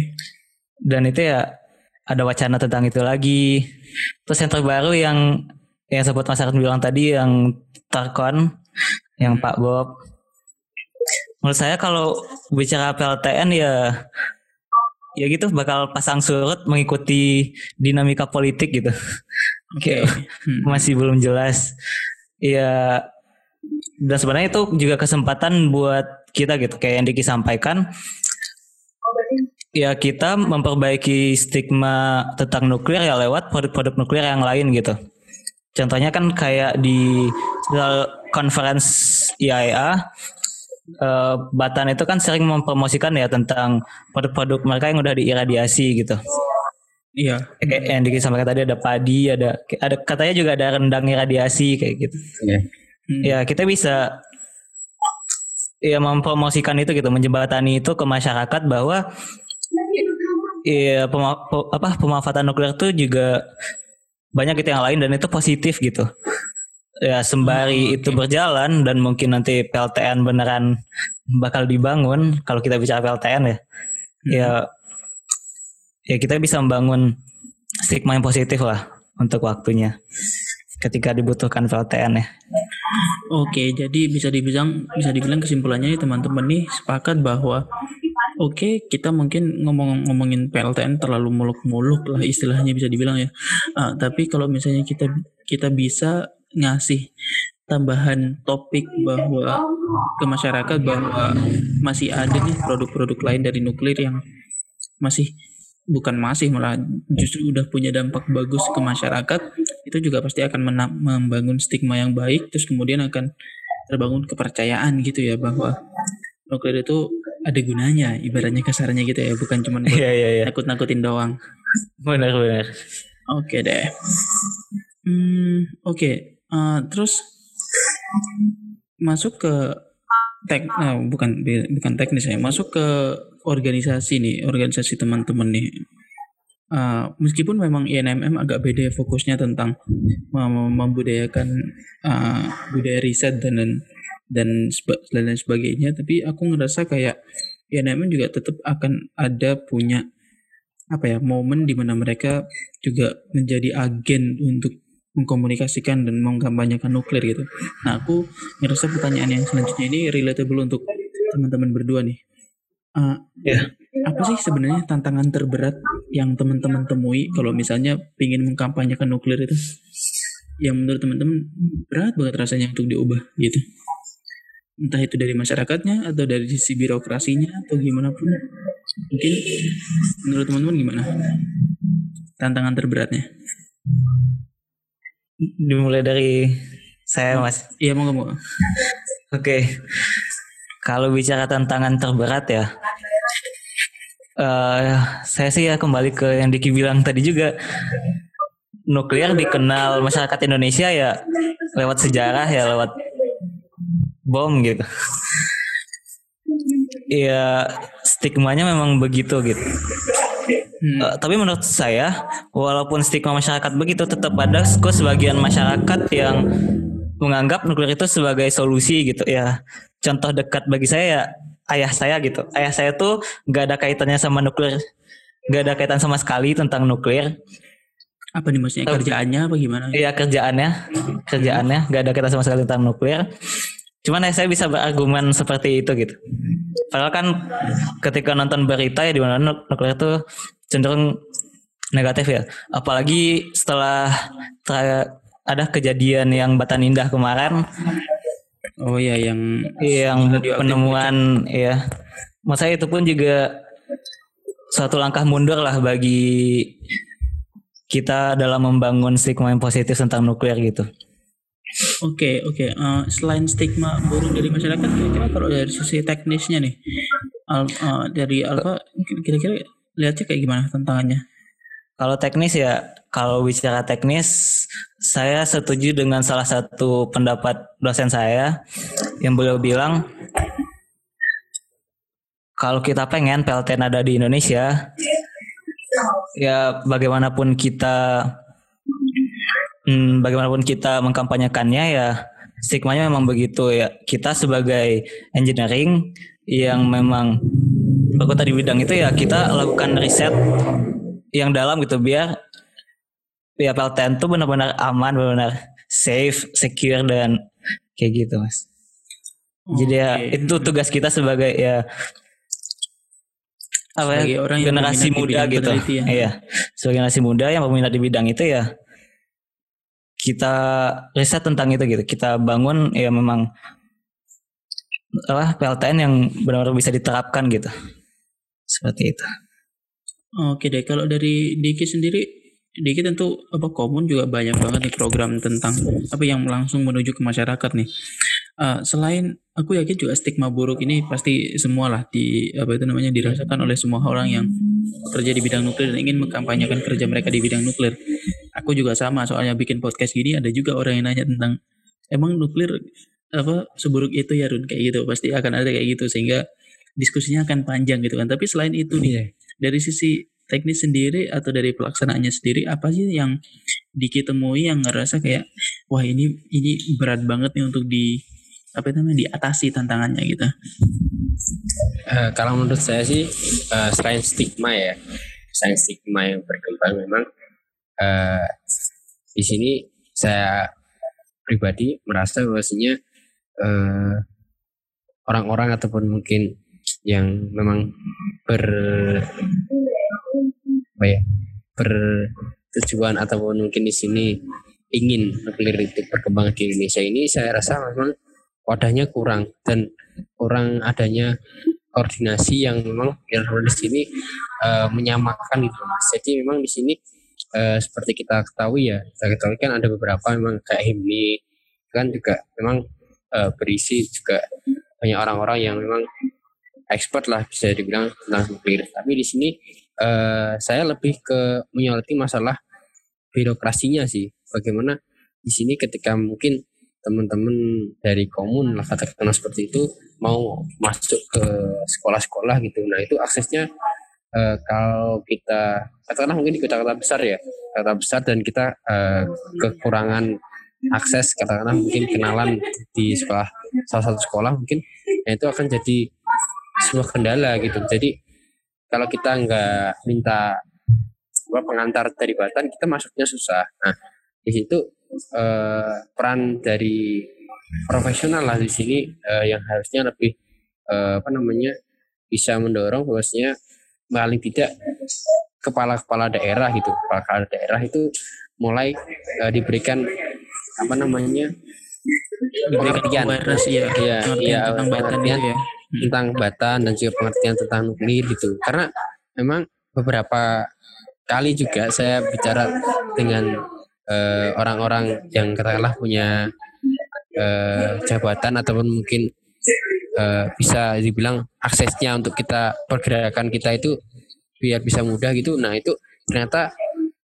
Speaker 2: dan itu ya ada wacana tentang itu lagi. Terus yang terbaru yang yang sempat Mas bilang tadi yang Tarkon yang Pak Bob. Menurut saya kalau bicara PLTN ya ya gitu bakal pasang surut mengikuti dinamika politik gitu. Oke, okay. hmm. masih belum jelas. Ya dan sebenarnya itu juga kesempatan buat kita gitu kayak yang Diki sampaikan ya kita memperbaiki stigma tentang nuklir ya lewat produk-produk nuklir yang lain gitu. Contohnya kan kayak di conference IAEA uh, Batan itu kan sering mempromosikan ya tentang produk-produk mereka yang udah diiradiasi gitu.
Speaker 3: Iya.
Speaker 2: Kayak yang disampaikan tadi ada padi, ada ada katanya juga ada rendang iradiasi kayak gitu. Iya. Hmm. Ya kita bisa ya mempromosikan itu gitu, menjembatani itu ke masyarakat bahwa ya pema, apa pemanfaatan nuklir itu juga banyak gitu yang lain dan itu positif gitu ya sembari hmm, itu berjalan dan mungkin nanti PLTN beneran bakal dibangun kalau kita bicara PLTN ya hmm. ya ya kita bisa membangun stigma yang positif lah untuk waktunya ketika dibutuhkan PLTN ya.
Speaker 3: Oke, jadi bisa dibilang bisa dibilang kesimpulannya teman-teman nih sepakat bahwa oke okay, kita mungkin ngomong ngomongin PLTN terlalu muluk-muluk lah istilahnya bisa dibilang ya. Uh, tapi kalau misalnya kita kita bisa ngasih tambahan topik bahwa ke masyarakat bahwa masih ada nih produk-produk lain dari nuklir yang masih bukan masih malah justru udah punya dampak bagus ke masyarakat itu juga pasti akan membangun stigma yang baik terus kemudian akan terbangun kepercayaan gitu ya bahwa nuklir itu ada gunanya ibaratnya kasarnya gitu ya bukan cuma buat yeah, yeah, yeah. nakut-nakutin doang
Speaker 2: benar benar
Speaker 3: oke okay deh hmm oke okay. Uh, terus masuk ke tek uh, bukan bukan teknis ya masuk ke organisasi nih organisasi teman-teman nih. Uh, meskipun memang INMM agak beda fokusnya tentang mem membudayakan uh, budaya riset dan dan dan, dan sebagainya tapi aku ngerasa kayak BNMM juga tetap akan ada punya apa ya momen di mana mereka juga menjadi agen untuk mengkomunikasikan dan mengkampanyekan nuklir gitu. Nah aku ngerasa pertanyaan yang selanjutnya ini relatable untuk teman-teman berdua nih. Uh,
Speaker 2: Ya.
Speaker 3: Apa sih sebenarnya tantangan terberat yang teman-teman temui kalau misalnya ingin mengkampanyekan nuklir itu? Yang menurut teman-teman berat banget rasanya untuk diubah gitu. Entah itu dari masyarakatnya atau dari sisi birokrasinya atau gimana pun. Mungkin menurut teman-teman gimana? Tantangan terberatnya?
Speaker 2: Dimulai dari saya Mas.
Speaker 3: Iya mau nggak mau?
Speaker 2: Oke. Kalau bicara tantangan terberat ya. eh saya sih ya kembali ke yang Diki bilang tadi juga nuklir dikenal masyarakat Indonesia ya lewat sejarah ya lewat bom gitu. Ya stigmanya memang begitu gitu.
Speaker 3: Hmm.
Speaker 2: Eh, tapi menurut saya, walaupun stigma masyarakat begitu, tetap ada kok sebagian masyarakat yang menganggap nuklir itu sebagai solusi gitu ya. Contoh dekat bagi saya ya ayah saya gitu. Ayah saya tuh nggak ada kaitannya sama nuklir, nggak ada kaitan sama sekali tentang nuklir.
Speaker 3: Apa nih maksudnya kerjaannya apa gimana?
Speaker 2: Iya kerjaannya, kerjaannya nggak ada kaitan sama sekali tentang nuklir. Cuman ayah saya bisa berargumen seperti itu gitu. Padahal kan ketika nonton berita ya di mana nuk- nuklir itu cenderung negatif ya. Apalagi setelah ada kejadian yang Batan Indah kemarin
Speaker 3: Oh iya yang
Speaker 2: yang penemuan ya. Masa itu pun juga suatu langkah mundur lah bagi kita dalam membangun stigma yang positif tentang nuklir gitu.
Speaker 3: Oke oke. Eh, selain stigma buruk dari masyarakat, kira-kira kalau dari sisi teknisnya nih, Al- eh, dari Alfa kira-kira lihatnya kayak gimana tantangannya?
Speaker 2: Kalau teknis ya, kalau bicara teknis, saya setuju dengan salah satu pendapat dosen saya yang beliau bilang kalau kita pengen PLTN ada di Indonesia, ya bagaimanapun kita, hmm, bagaimanapun kita mengkampanyekannya ya stigmanya memang begitu ya. Kita sebagai engineering yang memang berkota di bidang itu ya kita lakukan riset yang dalam gitu biar ya PLTN tuh benar-benar aman, benar-benar safe, secure dan kayak gitu mas. Jadi ya
Speaker 3: Oke.
Speaker 2: itu tugas kita sebagai ya apa
Speaker 3: Sebagai
Speaker 2: ya,
Speaker 3: orang
Speaker 2: generasi muda gitu.
Speaker 3: penelitian.
Speaker 2: Iya, sebagai generasi muda yang berminat di bidang itu ya kita riset tentang itu gitu. Kita bangun ya memang apa PLTN yang benar-benar bisa diterapkan gitu. Seperti itu.
Speaker 3: Oke deh, kalau dari Diki sendiri, Diki tentu apa komun juga banyak banget nih program tentang apa yang langsung menuju ke masyarakat nih. Eh, selain aku yakin juga stigma buruk ini pasti semua lah di apa itu namanya dirasakan oleh semua orang yang kerja di bidang nuklir dan ingin mengkampanyekan kerja mereka di bidang nuklir. Aku juga sama soalnya bikin podcast gini ada juga orang yang nanya tentang emang nuklir apa seburuk itu ya Run kayak gitu pasti akan ada kayak gitu sehingga diskusinya akan panjang gitu kan. Tapi selain itu nih dari sisi teknis sendiri atau dari pelaksanaannya sendiri apa sih yang Diki temui yang ngerasa kayak wah ini ini berat banget nih untuk di apa itu namanya diatasi tantangannya gitu.
Speaker 1: Eh, kalau menurut saya sih eh, selain stigma ya, selain stigma yang berkembang memang eh, di sini saya pribadi merasa bahwasanya eh, orang-orang ataupun mungkin yang memang ber apa ya bertujuan ataupun mungkin di sini ingin nuklir itu berkembang di Indonesia ini saya rasa memang wadahnya kurang dan kurang adanya koordinasi yang memang di sini eh, menyamakan gitu mas. Jadi memang di sini eh, seperti kita ketahui ya, kita ketahui kan ada beberapa memang kayak himni kan juga memang eh, berisi juga banyak orang-orang yang memang expert lah bisa dibilang tentang nuklir. Tapi di sini eh, saya lebih ke menyoroti masalah birokrasinya sih. Bagaimana di sini ketika mungkin teman-teman dari komun lah katakanlah seperti itu mau masuk ke sekolah-sekolah gitu. Nah itu aksesnya eh, kalau kita katakanlah mungkin di kota-kota besar ya, kota besar dan kita eh, kekurangan akses katakanlah mungkin kenalan di sekolah salah satu sekolah mungkin nah itu akan jadi sebuah kendala gitu. Jadi kalau kita nggak minta apa, pengantar dari Batan, kita masuknya susah. Nah, di situ eh, peran dari profesional lah di sini eh, yang harusnya lebih eh, apa namanya bisa mendorong bahwasanya paling tidak kepala-kepala daerah gitu, kepala daerah itu mulai eh, diberikan apa namanya pengertian
Speaker 3: awareness ya,
Speaker 1: Iya,
Speaker 3: pengertian
Speaker 1: iya,
Speaker 3: tentang batan
Speaker 1: pengertian.
Speaker 3: itu ya.
Speaker 1: tentang batan dan juga pengertian tentang nuklir gitu. Karena memang beberapa kali juga saya bicara dengan eh, orang-orang yang katakanlah punya eh, jabatan ataupun mungkin eh, bisa dibilang aksesnya untuk kita pergerakan kita itu biar bisa mudah gitu. Nah itu ternyata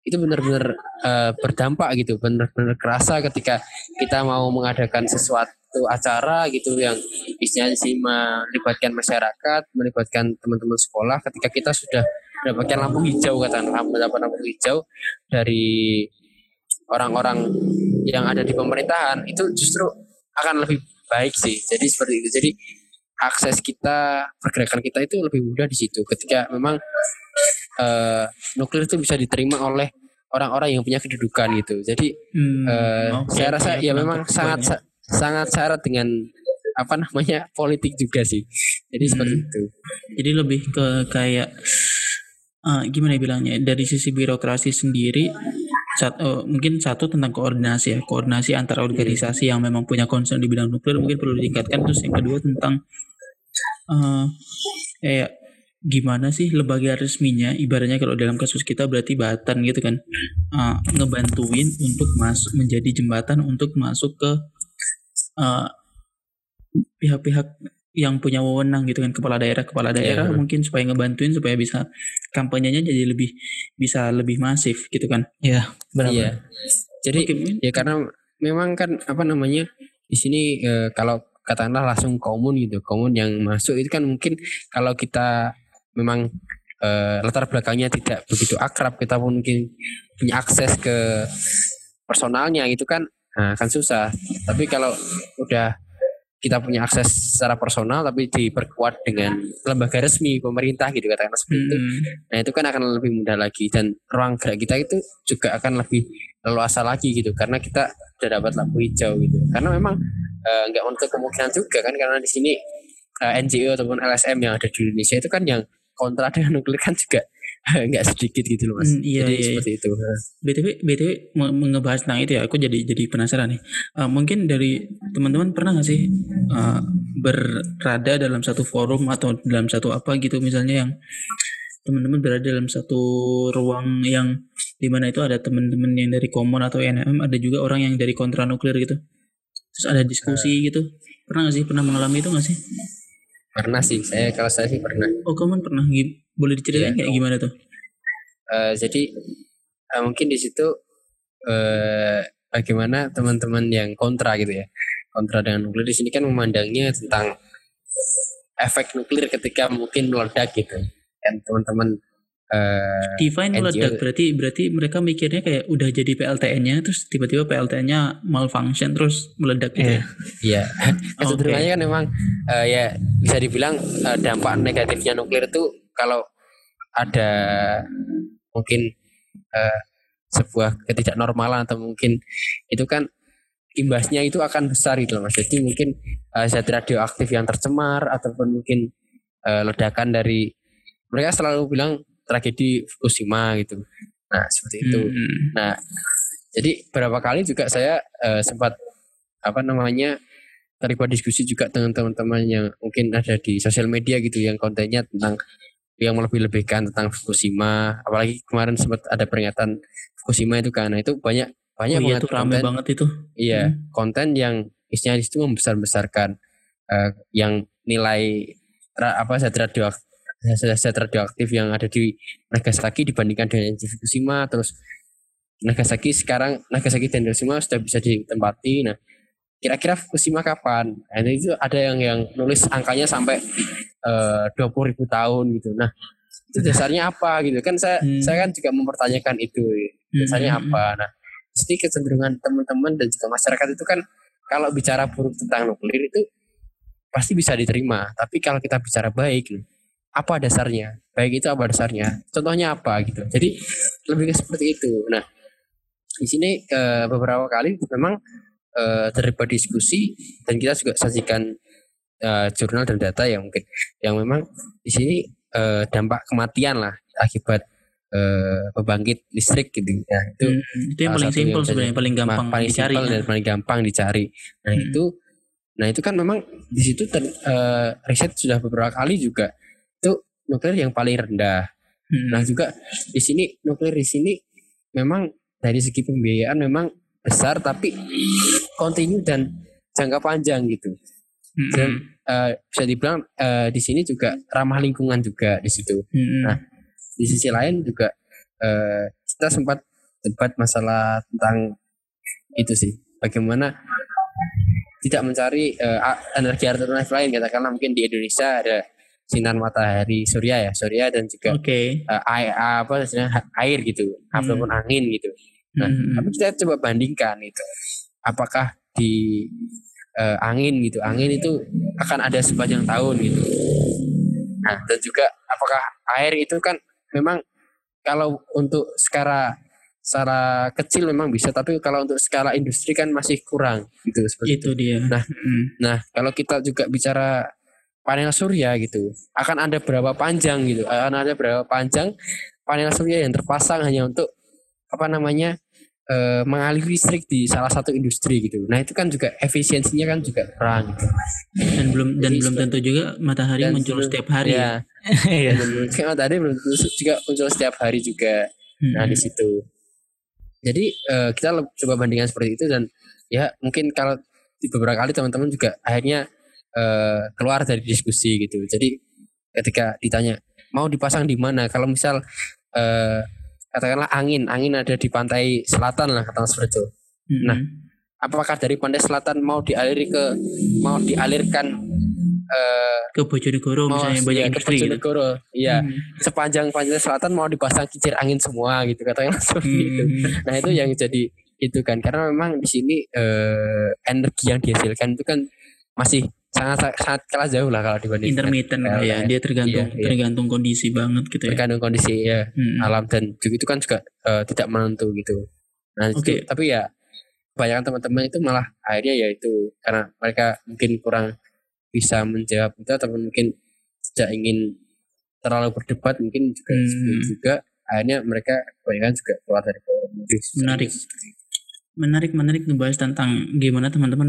Speaker 1: itu benar-benar eh, berdampak gitu, benar-benar kerasa ketika kita mau mengadakan sesuatu acara gitu yang istilahnya sih melibatkan masyarakat, melibatkan teman-teman sekolah ketika kita sudah mendapatkan lampu hijau katakanlah mendapat lampu hijau dari orang-orang yang ada di pemerintahan itu justru akan lebih baik sih. Jadi seperti itu. Jadi akses kita, pergerakan kita itu lebih mudah di situ ketika memang eh, nuklir itu bisa diterima oleh orang-orang yang punya kedudukan gitu. Jadi
Speaker 3: Hmm,
Speaker 1: eh,
Speaker 3: oke,
Speaker 1: saya rasa ya memang sangat sa- sangat syarat dengan apa namanya politik juga sih. Jadi seperti
Speaker 3: Hmm.
Speaker 1: itu.
Speaker 3: Jadi lebih ke kayak eh, gimana ya bilangnya? Dari sisi birokrasi sendiri sat- eh, mungkin satu tentang koordinasi ya. Koordinasi antara organisasi yang memang punya concern di bidang nuklir mungkin perlu ditingkatkan. Terus yang kedua tentang eh kayak gimana sih lembaga resminya? Ibaratnya kalau dalam kasus kita berarti Batan gitu kan. Eh, ngebantuin untuk masuk menjadi jembatan untuk masuk ke eh, pihak-pihak yang punya wewenang gitu kan kepala daerah kepala daerah
Speaker 1: Iya.
Speaker 3: mungkin supaya ngebantuin supaya bisa kampanyenya jadi lebih bisa lebih masif gitu kan
Speaker 2: Benar.
Speaker 1: Iya. Jadi
Speaker 3: mungkin
Speaker 1: ya karena memang kan apa namanya di sini eh, kalau katakanlah langsung komun gitu komun yang masuk itu kan mungkin kalau kita memang eh, latar belakangnya tidak begitu akrab kita pun mungkin punya akses ke personalnya itu kan nah, kan susah tapi kalau udah kita punya akses secara personal tapi diperkuat dengan lembaga resmi pemerintah gitu katakanlah seperti itu
Speaker 3: Hmm,
Speaker 1: Nah itu kan akan lebih mudah lagi dan ruang gerak kita itu juga akan lebih leluasa lagi gitu karena kita sudah dapat lampu hijau gitu. Karena memang eh, nggak untuk kemungkinan juga kan karena di sini eh, NGO ataupun LSM yang ada di Indonesia itu kan yang kontra dengan nuklir kan juga nggak sedikit gitu loh mas.
Speaker 3: Hmm, iya,
Speaker 1: Jadi
Speaker 3: iya, iya.
Speaker 1: seperti itu.
Speaker 3: btw btw ngebahas tentang itu ya aku jadi jadi penasaran nih Eh, mungkin dari teman-teman pernah nggak sih eh, berada dalam satu forum atau dalam satu apa gitu misalnya yang teman-teman berada dalam satu ruang yang di mana itu ada teman-teman yang dari Komon atau NM ada juga orang yang dari kontra nuklir gitu terus ada diskusi gitu pernah nggak sih pernah mengalami itu nggak sih
Speaker 1: Pernah sih saya kalau saya sih pernah.
Speaker 3: oh kamu pernah Gi- boleh diceritain
Speaker 1: Iya.
Speaker 3: kayak gimana tuh
Speaker 1: Eh, jadi eh, mungkin di situ eh, bagaimana teman-teman yang kontra gitu ya kontra dengan nuklir di sini kan memandangnya tentang efek nuklir ketika mungkin meledak gitu dan teman-teman eh,
Speaker 3: Divine
Speaker 1: NGO.
Speaker 3: meledak berarti berarti mereka mikirnya kayak udah jadi PLTN-nya terus tiba-tiba PLTN-nya malfunction terus meledak gitu ya.
Speaker 1: Iya, kecenderungannya kan memang eh, ya bisa dibilang eh, dampak negatifnya nuklir itu kalau ada mungkin eh, sebuah ketidaknormalan atau mungkin itu kan imbasnya itu akan besar gitu loh mas. Jadi mungkin eh, zat radioaktif yang tercemar ataupun mungkin eh, ledakan dari mereka selalu bilang tragedi Fukushima gitu. Nah seperti itu.
Speaker 3: Hmm.
Speaker 1: Nah, jadi beberapa kali juga saya eh, sempat apa namanya terlibat diskusi juga dengan teman-teman yang mungkin ada di sosial media gitu yang kontennya tentang yang melebih-lebihkan tentang Fukushima. Apalagi kemarin sempat ada peringatan Fukushima itu kan. Nah, itu banyak banyak
Speaker 3: Oh iya rame
Speaker 1: konten,
Speaker 3: banget itu.
Speaker 1: iya
Speaker 3: Hmm.
Speaker 1: konten yang isinya di situ membesar-besarkan eh, yang nilai ra- apa zat radioaktif zat radioaktif yang ada di Nagasaki dibandingkan dengan di Fukushima terus Nagasaki sekarang Nagasaki dan Hiroshima sudah bisa ditempati nah kira-kira Fukushima kapan nah, itu ada yang yang nulis angkanya sampai dua puluh ribu tahun gitu nah itu dasarnya apa gitu kan saya
Speaker 3: Hmm.
Speaker 1: saya kan juga mempertanyakan itu dasarnya
Speaker 3: Hmm.
Speaker 1: apa nah jadi kecenderungan teman-teman dan juga masyarakat itu kan kalau bicara buruk tentang nuklir itu pasti bisa diterima. Tapi kalau kita bicara baik, apa dasarnya? Baik itu apa dasarnya? Contohnya apa gitu. Jadi lebih ke seperti itu. Nah, di sini uh, beberapa kali memang uh, terlibat diskusi dan kita juga sajikan uh, jurnal dan data yang mungkin yang memang di sini uh, dampak kematian lah akibat uh, pembangkit listrik gitu. Ya
Speaker 3: itu hmm, itu yang paling simpel sebenarnya paling gampang
Speaker 1: paling dicari simpel dan paling gampang dicari. Nah hmm. itu nah itu kan memang di situ ter, uh, riset sudah beberapa kali juga. Itu nuklir yang paling rendah. Hmm. nah juga di sini nuklir di sini memang dari segi pembiayaan memang besar tapi kontinu dan jangka panjang gitu dan uh, bisa dibilang uh, di sini juga ramah lingkungan juga di situ hmm. nah di sisi lain juga uh, kita sempat debat masalah tentang itu sih bagaimana tidak mencari uh, energi alternatif lain katakanlah mungkin di Indonesia ada sinar matahari surya ya surya dan juga
Speaker 3: okay.
Speaker 1: uh, air apa air gitu hmm. ataupun angin gitu nah hmm. tapi kita coba bandingkan itu apakah di uh, angin gitu angin itu akan ada sepanjang tahun gitu nah dan juga apakah air itu kan memang kalau untuk skala secara kecil memang bisa tapi kalau untuk skala industri kan masih kurang gitu
Speaker 3: seperti itu, itu. dia
Speaker 1: nah hmm. nah kalau kita juga bicara panel surya gitu akan ada berapa panjang gitu akan ada berapa panjang panel surya yang terpasang hanya untuk apa namanya uh, mengaliri listrik di salah satu industri gitu. Nah itu kan juga efisiensinya kan juga kurang. Gitu.
Speaker 3: Dan belum dan Jadi, belum tentu juga matahari muncul setiap hari.
Speaker 1: Ya. ya. ya. matahari belum tentu juga muncul setiap hari juga. Hmm. Nah di situ. Jadi uh, kita coba bandingkan seperti itu dan ya mungkin kalau di beberapa kali teman-teman juga akhirnya uh, keluar dari diskusi gitu. Jadi ketika ditanya mau dipasang di mana, kalau misal uh, katakanlah angin, angin ada di pantai selatan lah katakan seperti itu. Hmm. Nah, apakah dari pantai selatan mau dialiri ke mau dialirkan uh,
Speaker 3: ke Bojonegoro mau, misalnya banyak ya, industri
Speaker 1: ke gitu? Bojonegoro, gitu. Iya. Hmm. Sepanjang pantai selatan mau dipasang kincir angin semua gitu katakanlah seperti hmm. itu. Nah, itu yang jadi itu kan karena memang di sini uh, energi yang dihasilkan itu kan masih sangat sangat kalah jauh lah kalau dibanding
Speaker 3: intermittent ya, ya dia tergantung iya, iya. tergantung kondisi banget gitu
Speaker 1: ya tergantung kondisi ya hmm. alam dan juga itu kan juga uh, tidak menentu gitu nah okay. itu, tapi ya kebanyakan teman-teman itu malah akhirnya ya itu karena mereka mungkin kurang bisa menjawab itu ataupun mungkin tidak ingin terlalu berdebat mungkin juga hmm. juga akhirnya mereka kebanyakan juga keluar dari
Speaker 3: menarik menarik menarik ngebahas tentang gimana teman-teman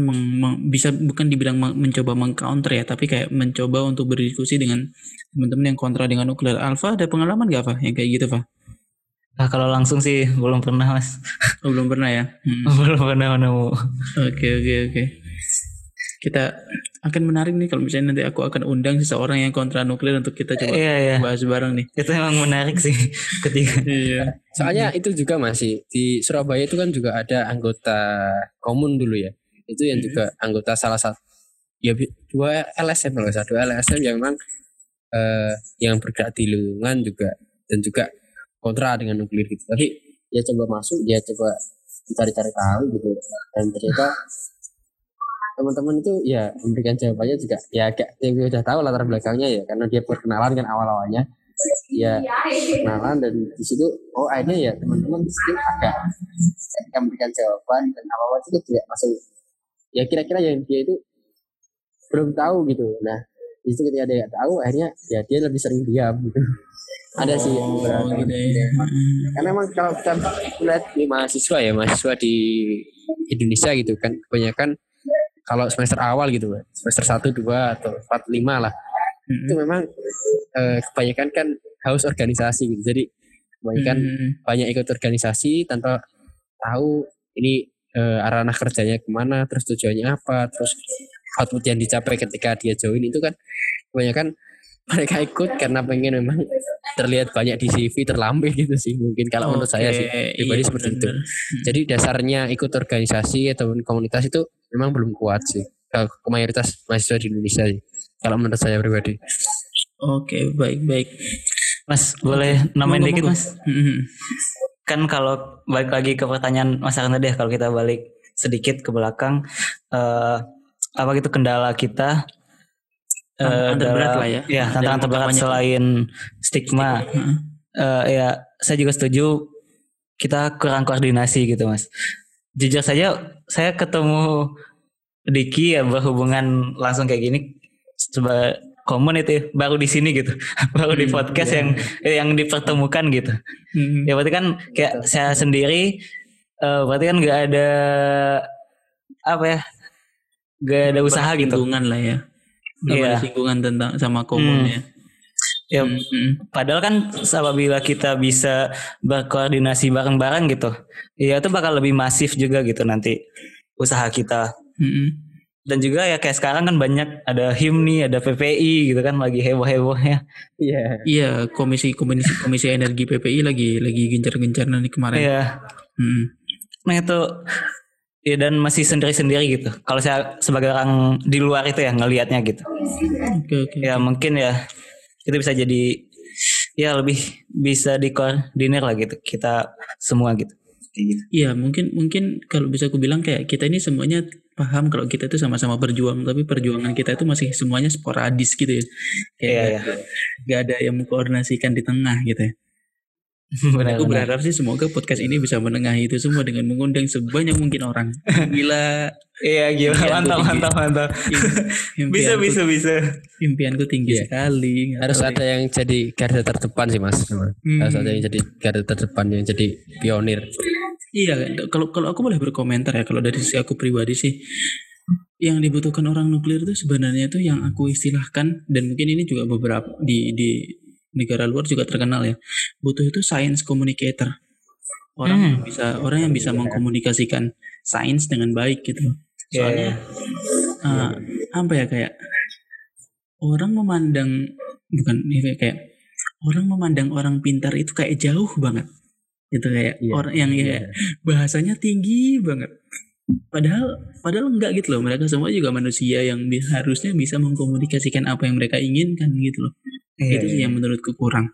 Speaker 3: bisa bukan dibilang mencoba mengcounter ya tapi kayak mencoba untuk berdiskusi dengan teman-teman yang kontra dengan nuklir alfa ada pengalaman gak pak yang kayak gitu pak
Speaker 2: Nah kalau langsung sih belum pernah mas.
Speaker 3: Oh, belum pernah ya?
Speaker 2: Hmm. belum pernah nemu.
Speaker 3: Oke oke oke kita akan menarik nih kalau misalnya nanti aku akan undang seseorang yang kontra nuklir untuk kita coba iya, iya. bahas bareng nih.
Speaker 2: Itu emang menarik sih ketika.
Speaker 1: iya. Soalnya itu juga masih di Surabaya itu kan juga ada anggota komun dulu ya. Itu yang juga hmm. anggota salah satu ya dua LSM kalau satu LSM yang memang uh, yang bergerak di lingkungan juga dan juga kontra dengan nuklir gitu. Tapi dia coba masuk, dia coba cari-cari tahu gitu dan ternyata teman-teman itu ya memberikan jawabannya juga ya agak ya udah tahu latar belakangnya ya karena dia perkenalan kan awal-awalnya. Ya kenalan dan di situ oh akhirnya ya teman-teman di situ agak ketika memberikan jawaban dan apa apa itu tidak masuk. Ya kira-kira yang dia itu belum tahu gitu. Nah di situ ketika dia tahu akhirnya ya dia lebih sering diam gitu. Ada sih yang beberapa gitu ya. karena emang kalau kita lihat di mahasiswa ya mahasiswa di Indonesia gitu kan kebanyakan kalau semester awal gitu semester satu dua atau empat lima lah hmm. itu memang eh, kebanyakan kan haus organisasi gitu jadi kebanyakan hmm. banyak ikut organisasi tanpa tahu ini eh, arah kerjanya ke mana terus tujuannya apa terus output yang dicapai ketika dia join itu kan kebanyakan mereka ikut karena pengen memang terlihat banyak di CV terlampir gitu sih mungkin kalau okay, menurut saya sih pribadi iya, seperti bener. itu. Jadi dasarnya ikut organisasi atau komunitas itu memang belum kuat sih kalau mayoritas mahasiswa di Indonesia sih kalau menurut saya pribadi.
Speaker 3: Oke baik baik.
Speaker 2: Mas boleh namain dikit mas? Kan kalau balik lagi ke pertanyaan mas Arna deh kalau kita balik sedikit ke belakang uh, apa gitu kendala kita eh,
Speaker 3: Tantangan terberat
Speaker 2: dalam-
Speaker 3: lah ya.
Speaker 2: Ya, tantangan terberat selain stigma.
Speaker 3: Heeh.
Speaker 2: Eh, ya, saya juga setuju kita kurang koordinasi gitu, Mas. Jujur saja saya ketemu Diki ya berhubungan langsung kayak gini coba itu ya, baru di sini gitu. baru di
Speaker 3: Hmm,
Speaker 2: podcast
Speaker 1: iya.
Speaker 2: yang yang dipertemukan gitu.
Speaker 3: Hmm.
Speaker 2: Ya berarti kan kayak saya sendiri eh, berarti kan nggak ada apa ya? Gak ada usaha gitu.
Speaker 3: Lah ya. Belum
Speaker 2: Iya.
Speaker 3: ada singgungan tentang sama komun
Speaker 2: Hmm.
Speaker 3: ya.
Speaker 2: Ya
Speaker 3: Hmm, hmm.
Speaker 2: Padahal kan apabila kita bisa berkoordinasi bareng-bareng gitu, ya itu bakal lebih masif juga gitu nanti usaha kita.
Speaker 3: Hmm.
Speaker 2: Dan juga ya kayak sekarang kan banyak ada HIMNI, ada PPI gitu kan lagi heboh-hebohnya.
Speaker 1: Iya.
Speaker 3: Iya, komisi komisi komisi energi PPI lagi lagi gencar-gencar nanti kemarin.
Speaker 2: Iya.
Speaker 3: Hmm.
Speaker 2: Nah itu ya dan masih sendiri-sendiri gitu. Kalau saya sebagai orang di luar itu ya ngelihatnya gitu.
Speaker 3: Oke oke.
Speaker 2: Ya mungkin ya itu bisa jadi ya lebih bisa dikoordinir lah gitu kita semua gitu. Gitu.
Speaker 3: Iya mungkin mungkin kalau bisa aku bilang kayak kita ini semuanya paham kalau kita itu sama-sama berjuang tapi perjuangan kita itu masih semuanya sporadis gitu ya kayak
Speaker 2: Iya, iya.
Speaker 3: nggak ada yang mengkoordinasikan di tengah gitu ya.
Speaker 2: Benar,
Speaker 3: Aku
Speaker 2: benar.
Speaker 3: berharap sih semoga podcast ini bisa menengahi itu semua dengan mengundang sebanyak mungkin orang. Gila.
Speaker 2: Iya gila mantap mantap mantap.
Speaker 3: Im-
Speaker 2: bisa bisa bisa.
Speaker 3: Impianku tinggi
Speaker 1: Iya.
Speaker 3: sekali.
Speaker 1: Harus ada yang jadi garda terdepan sih mas.
Speaker 3: Hmm.
Speaker 1: Harus ada yang jadi garda terdepan yang jadi pionir.
Speaker 3: Iya, kalau kalau aku boleh berkomentar ya kalau dari sisi aku pribadi sih yang dibutuhkan orang nuklir itu sebenarnya itu yang aku istilahkan dan mungkin ini juga beberapa di di negara luar juga terkenal ya. Butuh itu science communicator. Orang
Speaker 2: Hmm.
Speaker 3: yang bisa orang yang bisa mengkomunikasikan sains dengan baik gitu. Soalnya eh, apa ya kayak orang memandang bukan ini kayak orang memandang orang pintar itu kayak jauh banget gitu kayak
Speaker 1: Iya.
Speaker 3: orang yang kayak bahasanya tinggi banget padahal padahal enggak gitu loh. Mereka semua juga manusia yang bi- harusnya bisa mengkomunikasikan apa yang mereka inginkan gitu loh.
Speaker 2: Iya,
Speaker 3: itu sih yang menurutku kurang.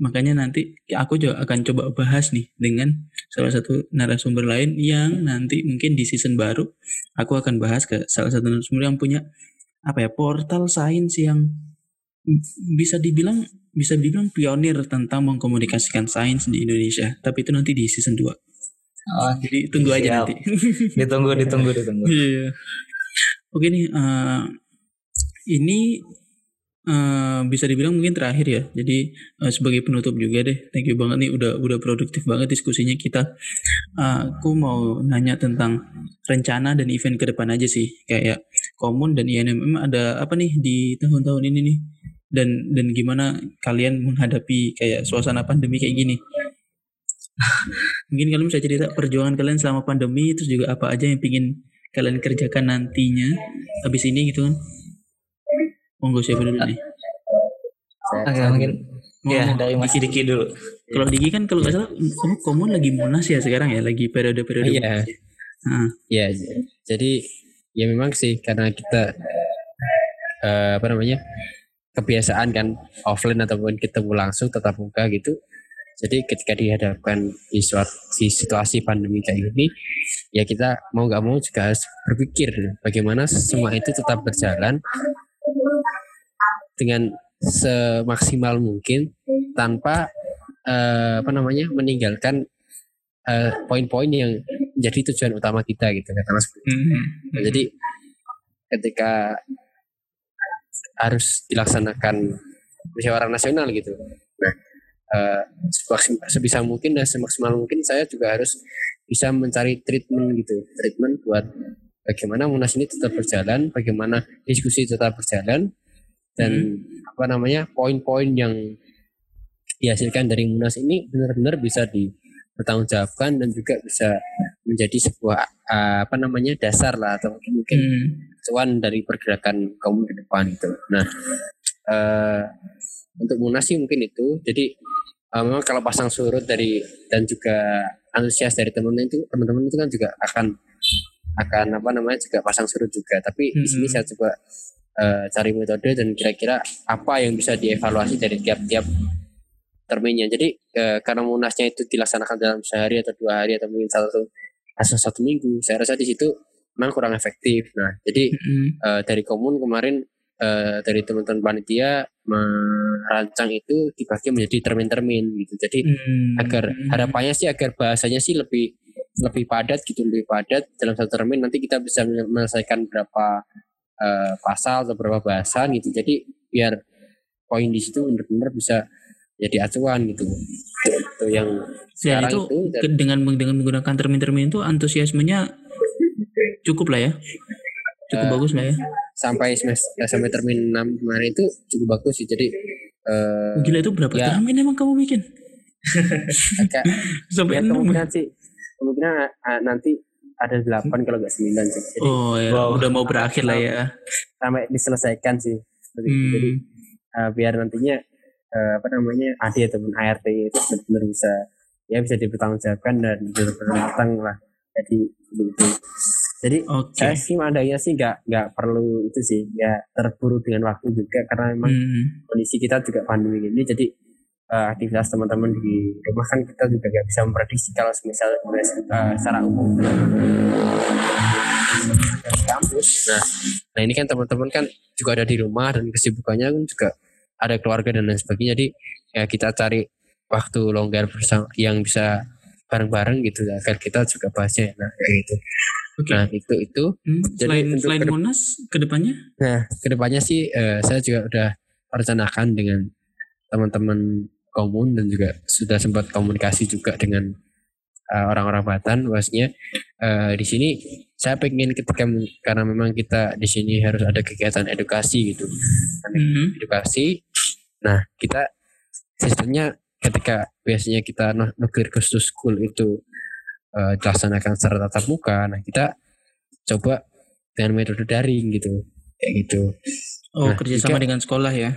Speaker 3: Makanya nanti ya aku juga akan coba bahas nih dengan salah satu narasumber lain yang nanti mungkin di season baru aku akan bahas ke salah satu narasumber yang punya apa ya portal sains yang bisa dibilang bisa dibilang pionir tentang mengkomunikasikan sains di Indonesia. Tapi itu nanti di season 2
Speaker 2: Oh,
Speaker 3: jadi tunggu aja nanti
Speaker 2: ditunggu ditunggu ditunggu.
Speaker 3: Iya. Oke nih, eh, ini eh, bisa dibilang mungkin terakhir ya. Jadi eh, sebagai penutup juga deh, thank you banget nih udah udah produktif banget diskusinya kita. Eh, aku mau nanya tentang rencana dan event ke depan aja sih, kayak Komun dan INMM ada apa nih di tahun-tahun ini nih? Dan dan gimana kalian menghadapi kayak suasana pandemi kayak gini? Mungkin kalian bisa cerita perjuangan kalian selama pandemi terus juga apa aja yang pingin kalian kerjakan nantinya habis ini gitu kan monggo siapa dulu nih
Speaker 2: Oke mungkin
Speaker 3: Mau-
Speaker 2: ya dari Mas Diki dulu.
Speaker 3: kalau Diki kan kalau nggak salah kamu komun lagi munas ya sekarang ya lagi periode periode
Speaker 1: Iya.
Speaker 3: Nah,
Speaker 1: Ya, jadi ya memang sih karena kita eh, apa namanya kebiasaan kan offline ataupun ketemu langsung tetap muka gitu. Jadi ketika dihadapkan di suatu di situasi pandemi kayak gini, ya kita mau nggak mau juga harus berpikir bagaimana semua itu tetap berjalan dengan semaksimal mungkin tanpa eh, apa namanya meninggalkan eh, poin-poin yang menjadi tujuan utama kita gitu kata Mas.
Speaker 3: hmm,
Speaker 1: Nah, jadi ketika harus dilaksanakan musyawarah nasional gitu. Nah, eh, sebisa mungkin dan semaksimal mungkin saya juga harus bisa mencari treatment gitu, treatment buat bagaimana munas ini tetap berjalan, bagaimana diskusi tetap berjalan dan apa namanya poin-poin yang dihasilkan dari munas ini benar-benar bisa dipertanggungjawabkan dan juga bisa menjadi sebuah eh, apa namanya dasar lah atau mungkin mungkin
Speaker 3: hmm,
Speaker 1: cuan dari pergerakan kaum ke depan itu. Nah, eh, untuk munas sih mungkin itu. Jadi memang kalau pasang surut dari dan juga antusias dari teman-teman itu teman-teman itu kan juga akan akan apa namanya juga pasang surut juga. Tapi di sini saya coba eh, cari metode dan kira-kira apa yang bisa dievaluasi dari tiap-tiap terminnya. Jadi eh, karena munasnya itu dilaksanakan dalam sehari atau dua hari atau mungkin satu atau satu minggu, saya rasa di situ memang kurang efektif. Nah, jadi
Speaker 3: hmm,
Speaker 1: eh, dari komun kemarin uh, dari teman-teman panitia merancang itu dibagi menjadi termin-termin gitu. Jadi hmm. agar harapannya sih agar bahasanya sih lebih lebih padat gitu, lebih padat dalam satu termin nanti kita bisa menyelesaikan berapa uh, pasal atau berapa bahasan gitu. Jadi biar poin di situ benar-benar bisa jadi acuan gitu. Itu yang
Speaker 3: ya, itu, itu dengan dengan menggunakan termin-termin itu antusiasmenya cukup lah ya. Cukup uh, bagus lah ya.
Speaker 1: Sampai semester ya, sampai termin 6 kemarin itu cukup bagus sih. Jadi
Speaker 3: uh, Gila itu berapa ya, termin emang kamu bikin?
Speaker 1: agak, sampai ya, kemungkinan sih kemungkinan uh, nanti ada delapan kalau nggak sembilan sih.
Speaker 3: Jadi, oh ya, wow, udah mau berakhir lah ya.
Speaker 1: Sampai diselesaikan sih. Hmm. Jadi uh, biar nantinya uh, apa namanya AD ataupun ART itu benar-benar bisa ya bisa dipertanggungjawabkan dan benar-benar matang lah. Jadi begitu. Jadi okay. saya sih mandangnya sih nggak nggak perlu itu sih ya terburu dengan waktu juga karena memang hmm. kondisi kita juga pandemi ini jadi uh, aktivitas teman-teman di rumah kan kita juga nggak bisa memprediksi kalau misalnya uh, secara umum dari kampus. Nah, nah ini kan teman-teman kan juga ada di rumah dan kesibukannya kan juga ada keluarga dan lain sebagainya. Jadi ya kita cari waktu longgar bersama yang bisa bareng-bareng gitu ya, agar kita juga bahasnya nah kayak gitu. Okay. Nah itu itu.
Speaker 3: Hmm, selain Jadi selain kedep- Monas ke depannya?
Speaker 1: Nah ke depannya sih uh, saya juga udah merencanakan dengan teman-teman komun dan juga sudah sempat komunikasi juga dengan uh, orang-orang Batan bahwasanya uh, di sini saya pengen ketika karena memang kita di sini harus ada kegiatan edukasi gitu mm-hmm. edukasi nah kita sistemnya ketika biasanya kita nuklir khusus school itu uh, dilaksanakan secara tatap muka nah kita coba dengan metode daring gitu kayak gitu.
Speaker 3: Oh nah, kerjasama jika, dengan sekolah ya?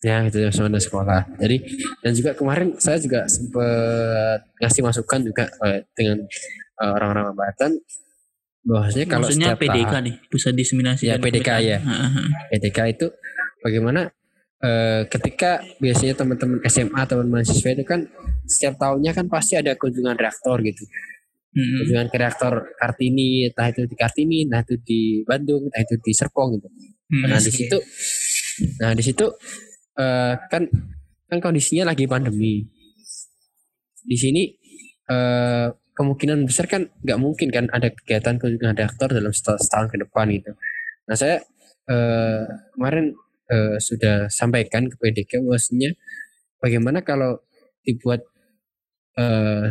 Speaker 1: Ya itu sama dengan sekolah. Jadi dan juga kemarin saya juga sempat ngasih masukan juga uh, dengan uh, orang-orang Batan bahwasanya kalau
Speaker 3: Maksudnya setiap PDK tahap, nih pusat diseminasi
Speaker 1: ya PDK ya. PDK itu bagaimana uh, ketika biasanya teman-teman SMA atau mahasiswa itu kan setiap tahunnya kan pasti ada kunjungan reaktor gitu hmm. kunjungan ke reaktor Kartini entah itu di Kartini entah itu di Bandung entah itu di Serpong gitu hmm. nah di situ nah di situ uh, kan kan kondisinya lagi pandemi. Di sini uh, kemungkinan besar kan nggak mungkin kan ada kegiatan kunjungan reaktor dalam setahun, setahun ke depan gitu. Nah saya uh, kemarin uh, sudah sampaikan ke PDK bahwasanya bagaimana kalau dibuat uh,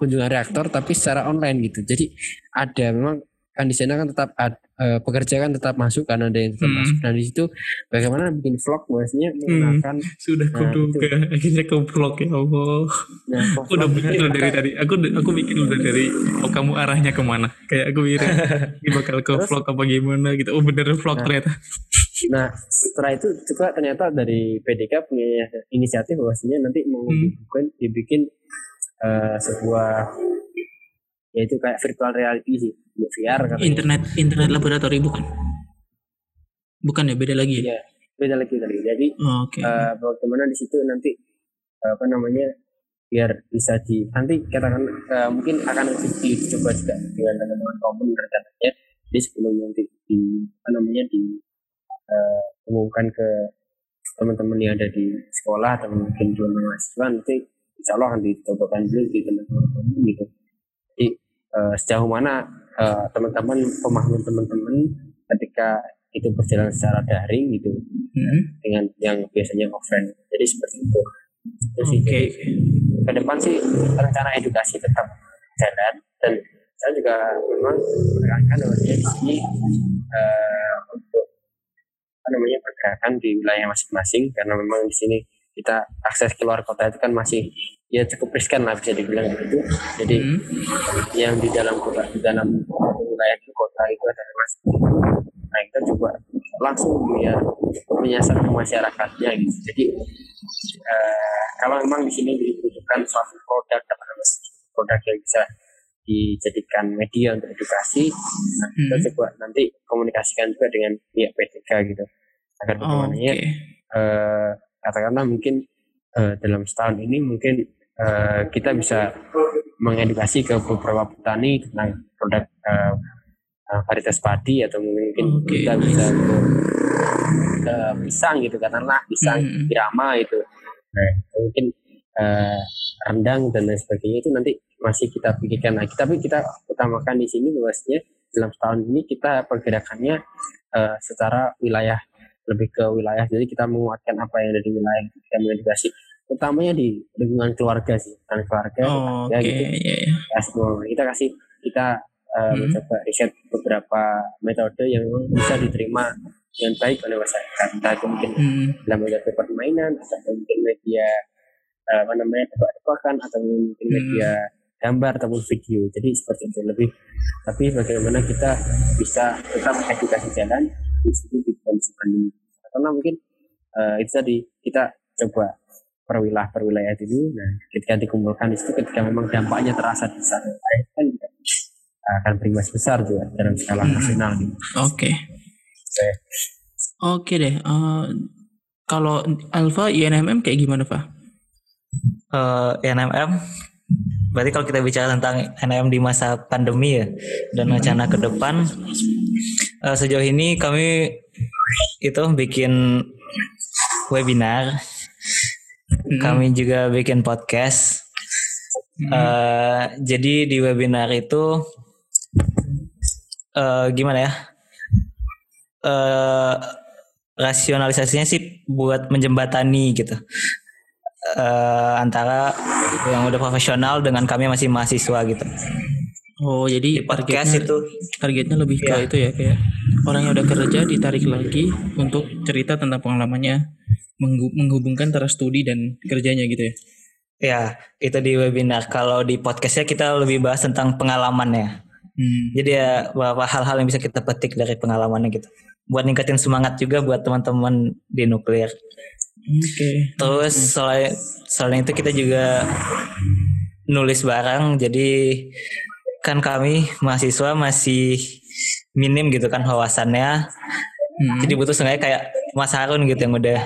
Speaker 1: kunjungan reaktor tapi secara online gitu. Jadi ada memang kan di sana kan tetap ad, uh, pekerja kan tetap masuk karena ada yang tetap hmm. masuk. Nah di situ bagaimana bikin vlog maksudnya menggunakan
Speaker 3: hmm. sudah nah, kuduga akhirnya ke vlog ya Allah. Nah, aku udah mikir loh dari tadi. Aku aku mikir loh dari oh kamu arahnya ke mana? Kayak aku mikir ini bakal ke Terus, vlog apa gimana gitu. Oh bener vlog nah, ternyata.
Speaker 1: Nah setelah itu juga ternyata dari PDK punya inisiatif bahwasanya nanti mau hmm. dibikin uh, sebuah yaitu kayak virtual reality sih VR
Speaker 3: kan internet internet laboratori bukan bukan ya beda lagi ya,
Speaker 1: ya beda lagi kali jadi oh, okay. uh, eh, bagaimana di situ nanti uh, apa namanya biar bisa di nanti katakan uh, mungkin akan dicoba juga dengan teman-teman komun rencananya jadi sebelum nanti di apa namanya di uh, umumkan ke teman-teman yang ada di sekolah atau mungkin di mahasiswa nanti insya Allah akan dicobakan dulu di teman-teman gitu jadi uh, sejauh mana uh, teman-teman pemahaman teman-teman ketika itu berjalan secara daring gitu hmm. dengan yang biasanya offline jadi seperti itu
Speaker 3: Terus okay.
Speaker 1: ke depan sih rencana edukasi tetap jalan dan saya juga memang menekankan bahwa di sini uh, apa namanya pergerakan di wilayah masing-masing karena memang di sini kita akses keluar kota itu kan masih ya cukup riskan lah bisa dibilang begitu. Jadi hmm. yang di dalam kota di dalam wilayah di kota itu ada mas. Nah kita coba langsung ya menyasar ke masyarakatnya gitu. Jadi uh, kalau memang di sini dibutuhkan suatu produk atau produk yang bisa dijadikan media untuk edukasi, nah, kita hmm. coba nanti komunikasikan juga dengan pihak PTK gitu agar oh, okay. uh, katakanlah mungkin uh, dalam setahun ini mungkin uh, kita bisa mengedukasi ke beberapa petani tentang produk uh, varietas padi atau mungkin
Speaker 3: Oke,
Speaker 1: kita bisa ke, ke pisang gitu katakanlah pisang
Speaker 3: Hmm.
Speaker 1: irama itu nah mungkin uh, rendang dan lain sebagainya itu nanti masih kita pikirkan lagi tapi kita utamakan di sini bahwasanya dalam setahun ini kita pergerakannya uh, secara wilayah lebih ke wilayah jadi kita menguatkan apa yang ada di wilayah kita mengedukasi utamanya di lingkungan keluarga sih kan keluarga
Speaker 3: Oh,
Speaker 1: ya gitu
Speaker 3: iya, iya.
Speaker 1: ya, semua. kita kasih kita uh,
Speaker 3: Hmm.
Speaker 1: mencoba riset beberapa metode yang memang bisa diterima dengan baik oleh masyarakat entah itu mungkin
Speaker 3: Hmm.
Speaker 1: dalam metode permainan atau mungkin media uh, apa namanya tebak-tebakan atau mungkin
Speaker 3: Hmm.
Speaker 1: media gambar ataupun video jadi seperti itu lebih tapi bagaimana kita bisa tetap edukasi jalan di situ di kondisi pandemi karena mungkin uh, itu tadi kita coba perwilayah perwilayah dulu nah ketika dikumpulkan di situ ketika memang dampaknya terasa di sana kan juga akan berimbas besar juga dalam skala
Speaker 3: Hmm.
Speaker 1: nasional gitu.
Speaker 3: Oke.
Speaker 1: Oke.
Speaker 3: Oke deh. eh, kalau Alfa INMM kayak gimana, Pak?
Speaker 2: Eh, NMM berarti kalau kita bicara tentang NMM di masa pandemi ya dan rencana ke depan eh, sejauh ini kami itu bikin webinar. Kami juga bikin podcast. Eh, jadi di webinar itu eh, gimana ya? Eh rasionalisasinya sih buat menjembatani gitu eh antara yang udah profesional dengan kami masih mahasiswa gitu.
Speaker 3: Oh, jadi
Speaker 2: Di podcast
Speaker 3: targetnya
Speaker 2: itu
Speaker 3: targetnya lebih ke
Speaker 2: Iya.
Speaker 3: itu ya kayak orang yang udah kerja ditarik lagi untuk cerita tentang pengalamannya menghu- menghubungkan antara studi dan kerjanya gitu ya.
Speaker 2: ya itu di webinar. Kalau di podcastnya kita lebih bahas tentang pengalamannya.
Speaker 3: Hmm.
Speaker 2: Jadi ya beberapa hal-hal yang bisa kita petik dari pengalamannya gitu. Buat ningkatin semangat juga buat teman-teman di nuklir.
Speaker 3: Oke.
Speaker 2: Terus selain selain itu kita juga nulis barang. Jadi kan kami mahasiswa masih minim gitu kan wawasannya.
Speaker 3: Hmm.
Speaker 2: Jadi butuh sengaja kayak Mas Harun gitu yang udah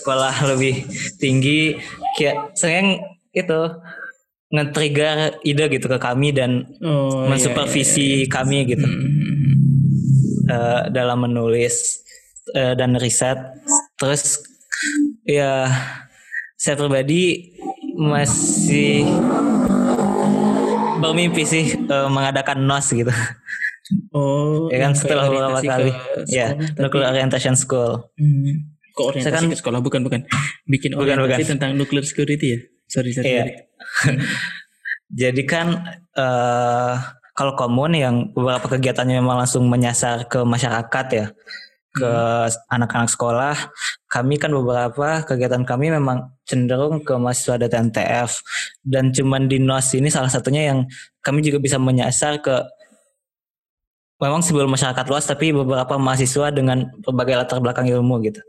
Speaker 2: sekolah lebih tinggi kayak sengaja itu nge-trigger ide gitu ke kami dan
Speaker 3: Oh, iya,
Speaker 2: mensupervisi kami
Speaker 3: iya.
Speaker 2: gitu
Speaker 3: Hmm.
Speaker 2: eh, dalam menulis eh, dan riset. Terus ya saya pribadi masih bermimpi sih eh, mengadakan NOS gitu.
Speaker 3: Oh,
Speaker 2: ya kan setelah beberapa kali. Ya,
Speaker 3: tapi-
Speaker 2: Nuclear Orientation School.
Speaker 3: Hmm. Kok orientasi
Speaker 2: Saya kan-
Speaker 3: ke sekolah bukan bukan bikin
Speaker 2: Bukan,
Speaker 3: orientasi
Speaker 2: bukan.
Speaker 3: tentang nuclear security ya? Sorry sorry.
Speaker 2: Iya. Jadi kan eh kalau komun yang beberapa kegiatannya memang langsung menyasar ke masyarakat ya, ke anak-anak sekolah. Kami kan beberapa kegiatan kami memang cenderung ke mahasiswa data NTF dan cuman di NOS ini salah satunya yang kami juga bisa menyasar ke memang sebelum masyarakat luas tapi beberapa mahasiswa dengan berbagai latar belakang ilmu gitu.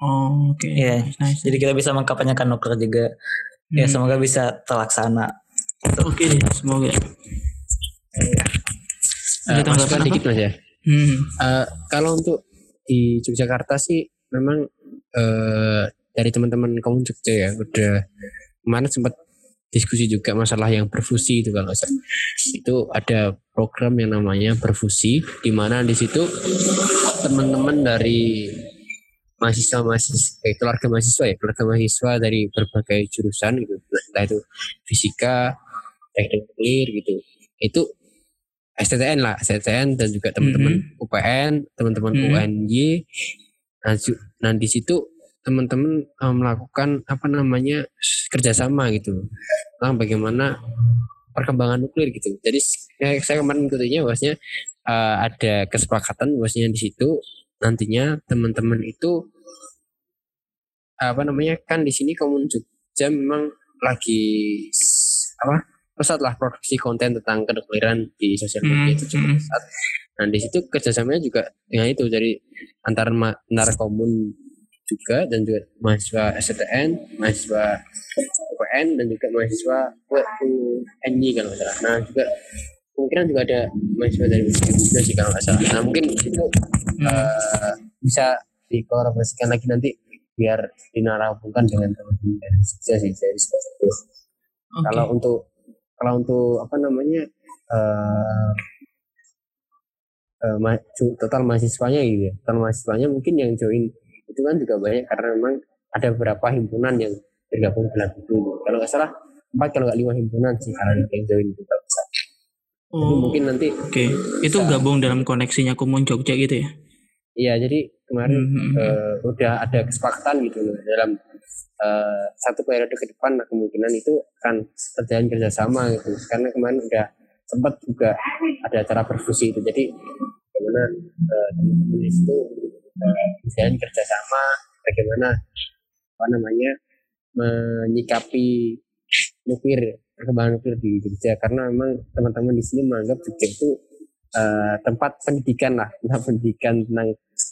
Speaker 3: Oh, oke.
Speaker 2: Iya.
Speaker 3: Nice, nice.
Speaker 2: Jadi kita bisa mengkampanyekan nuker juga. Ya
Speaker 3: Hmm.
Speaker 2: semoga bisa terlaksana.
Speaker 3: Oke deh, semoga.
Speaker 1: Uh,
Speaker 3: Ada tanggapan
Speaker 1: dikit mas ya.
Speaker 3: Hmm.
Speaker 1: Eh, kalau untuk di Yogyakarta sih memang eh dari teman-teman kaum Jogja ya udah kemarin sempat diskusi juga masalah yang berfusi itu kalau saya itu ada program yang namanya berfusi di mana di situ teman-teman dari mahasiswa mahasiswa eh, keluarga mahasiswa ya keluarga mahasiswa dari berbagai jurusan gitu. Entah itu fisika teknik nuklir gitu. Itu STTN lah STTN dan juga teman-teman UPN teman-teman
Speaker 3: Mhm.
Speaker 1: UNY nah, nah di situ teman-teman eh, melakukan apa namanya kerjasama gitu. Tentang bagaimana perkembangan nuklir gitu. Jadi saya, saya kemarin ikutinya bahwasanya eh, ada kesepakatan bahwasanya di situ nantinya teman-teman itu apa namanya kan di sini Komun Jogja memang lagi apa pesat lah produksi konten tentang kedokteran di sosial media
Speaker 3: Hmm,
Speaker 1: itu cukup
Speaker 3: hmm.
Speaker 1: pesat. Nah di situ kerjasamanya juga dengan itu dari antar ma- antar komun juga dan juga mahasiswa STN, mahasiswa UPN dan juga mahasiswa UNY kalau nggak salah. Nah juga kemungkinan juga ada mahasiswa dari UNY juga sih kalau nggak salah. Nah mungkin itu eh, bisa dikolaborasikan lagi nanti biar dinarasikan dengan teman-teman dari sih dari itu. Kalau untuk kalau untuk apa namanya eh uh, ma total mahasiswanya gitu ya. Total mahasiswanya mungkin yang join itu kan juga banyak karena memang ada beberapa himpunan yang tergabung dalam itu. Kalau nggak salah empat kalau nggak lima himpunan sih karena yang join itu besar.
Speaker 3: Oh, jadi mungkin nanti oke okay. itu gabung dalam koneksinya Kumon Jogja gitu ya?
Speaker 1: Iya, jadi kemarin mm -hmm. uh, udah ada kesepakatan gitu loh dalam uh, satu periode ke depan nah, kemungkinan itu akan terjadi kerjasama gitu. Karena kemarin udah sempat juga ada acara berfusi itu. Jadi bagaimana uh, teman-teman itu uh, kerjasama bagaimana apa namanya menyikapi nuklir perkembangan nuklir di Jogja. Karena memang teman-teman di sini menganggap Jogja itu uh, tempat pendidikan lah tempat pendidikan tentang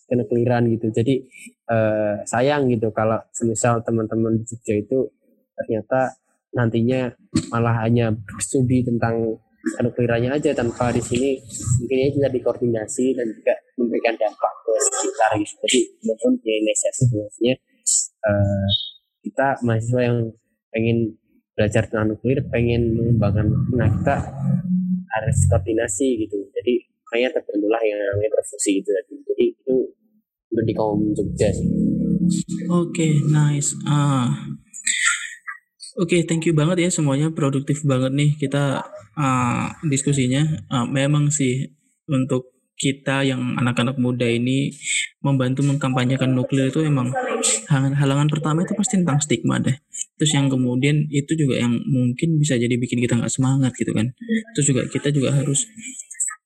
Speaker 1: kenukliran gitu. Jadi uh, sayang gitu kalau semisal teman-teman di Jogja itu ternyata nantinya malah hanya studi tentang kenuklirannya aja tanpa di sini. Mungkin bisa dikoordinasi dan juga memberikan dampak ke sekitar gitu. Jadi maupun di Indonesia sebenarnya uh, kita mahasiswa yang pengen belajar tentang nuklir pengen mengembangkan nah kita harus koordinasi gitu. Jadi makanya terbentuklah yang namanya profesi gitu jadi itu untuk di kaum Jogja sih.
Speaker 3: Oke okay, nice. Ah. Oke, okay, thank you banget ya semuanya produktif banget nih kita uh, diskusinya. Uh, memang sih untuk kita yang anak-anak muda ini membantu mengkampanyekan nuklir itu emang halangan pertama itu pasti tentang stigma deh. Terus yang kemudian itu juga yang mungkin bisa jadi bikin kita nggak semangat gitu kan. Terus juga kita juga harus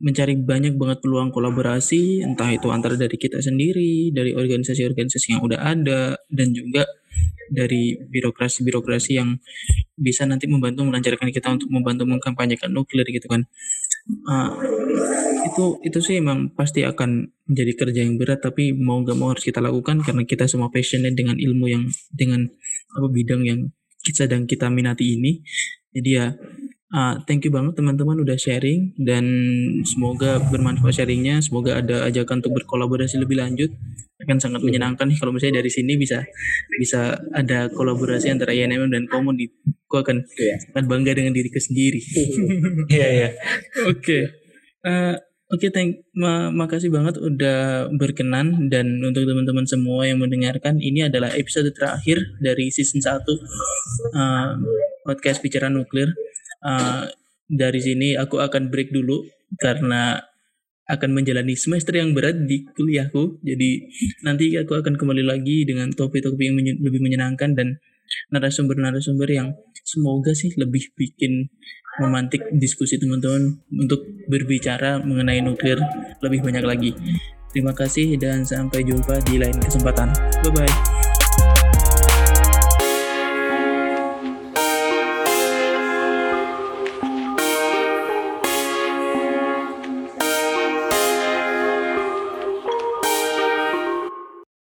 Speaker 3: mencari banyak banget peluang kolaborasi entah itu antara dari kita sendiri, dari organisasi-organisasi yang udah ada dan juga dari birokrasi-birokrasi yang bisa nanti membantu melancarkan kita untuk membantu mengkampanyekan nuklir gitu kan uh, itu itu sih emang pasti akan menjadi kerja yang berat tapi mau nggak mau harus kita lakukan karena kita semua passionate dengan ilmu yang dengan apa bidang yang kita sedang kita minati ini. Jadi ya Uh, thank you banget teman-teman udah sharing dan semoga bermanfaat sharingnya. Semoga ada ajakan untuk berkolaborasi lebih lanjut. Akan sangat menyenangkan nih kalau misalnya dari sini bisa bisa ada kolaborasi antara INM dan Common di aku akan yeah. sangat bangga dengan diriku sendiri.
Speaker 2: Iya iya.
Speaker 3: Oke. Eh, oke, thank ma makasih banget udah berkenan dan untuk teman-teman semua yang mendengarkan ini adalah episode terakhir dari season 1 uh, eh, podcast bicara nuklir uh, dari sini aku akan break dulu karena akan menjalani semester yang berat di kuliahku. Jadi nanti aku akan kembali lagi dengan topik-topik yang menye lebih menyenangkan dan narasumber-narasumber yang semoga sih lebih bikin memantik diskusi teman-teman untuk berbicara mengenai nuklir lebih banyak lagi. Terima kasih dan sampai jumpa di lain kesempatan. Bye bye.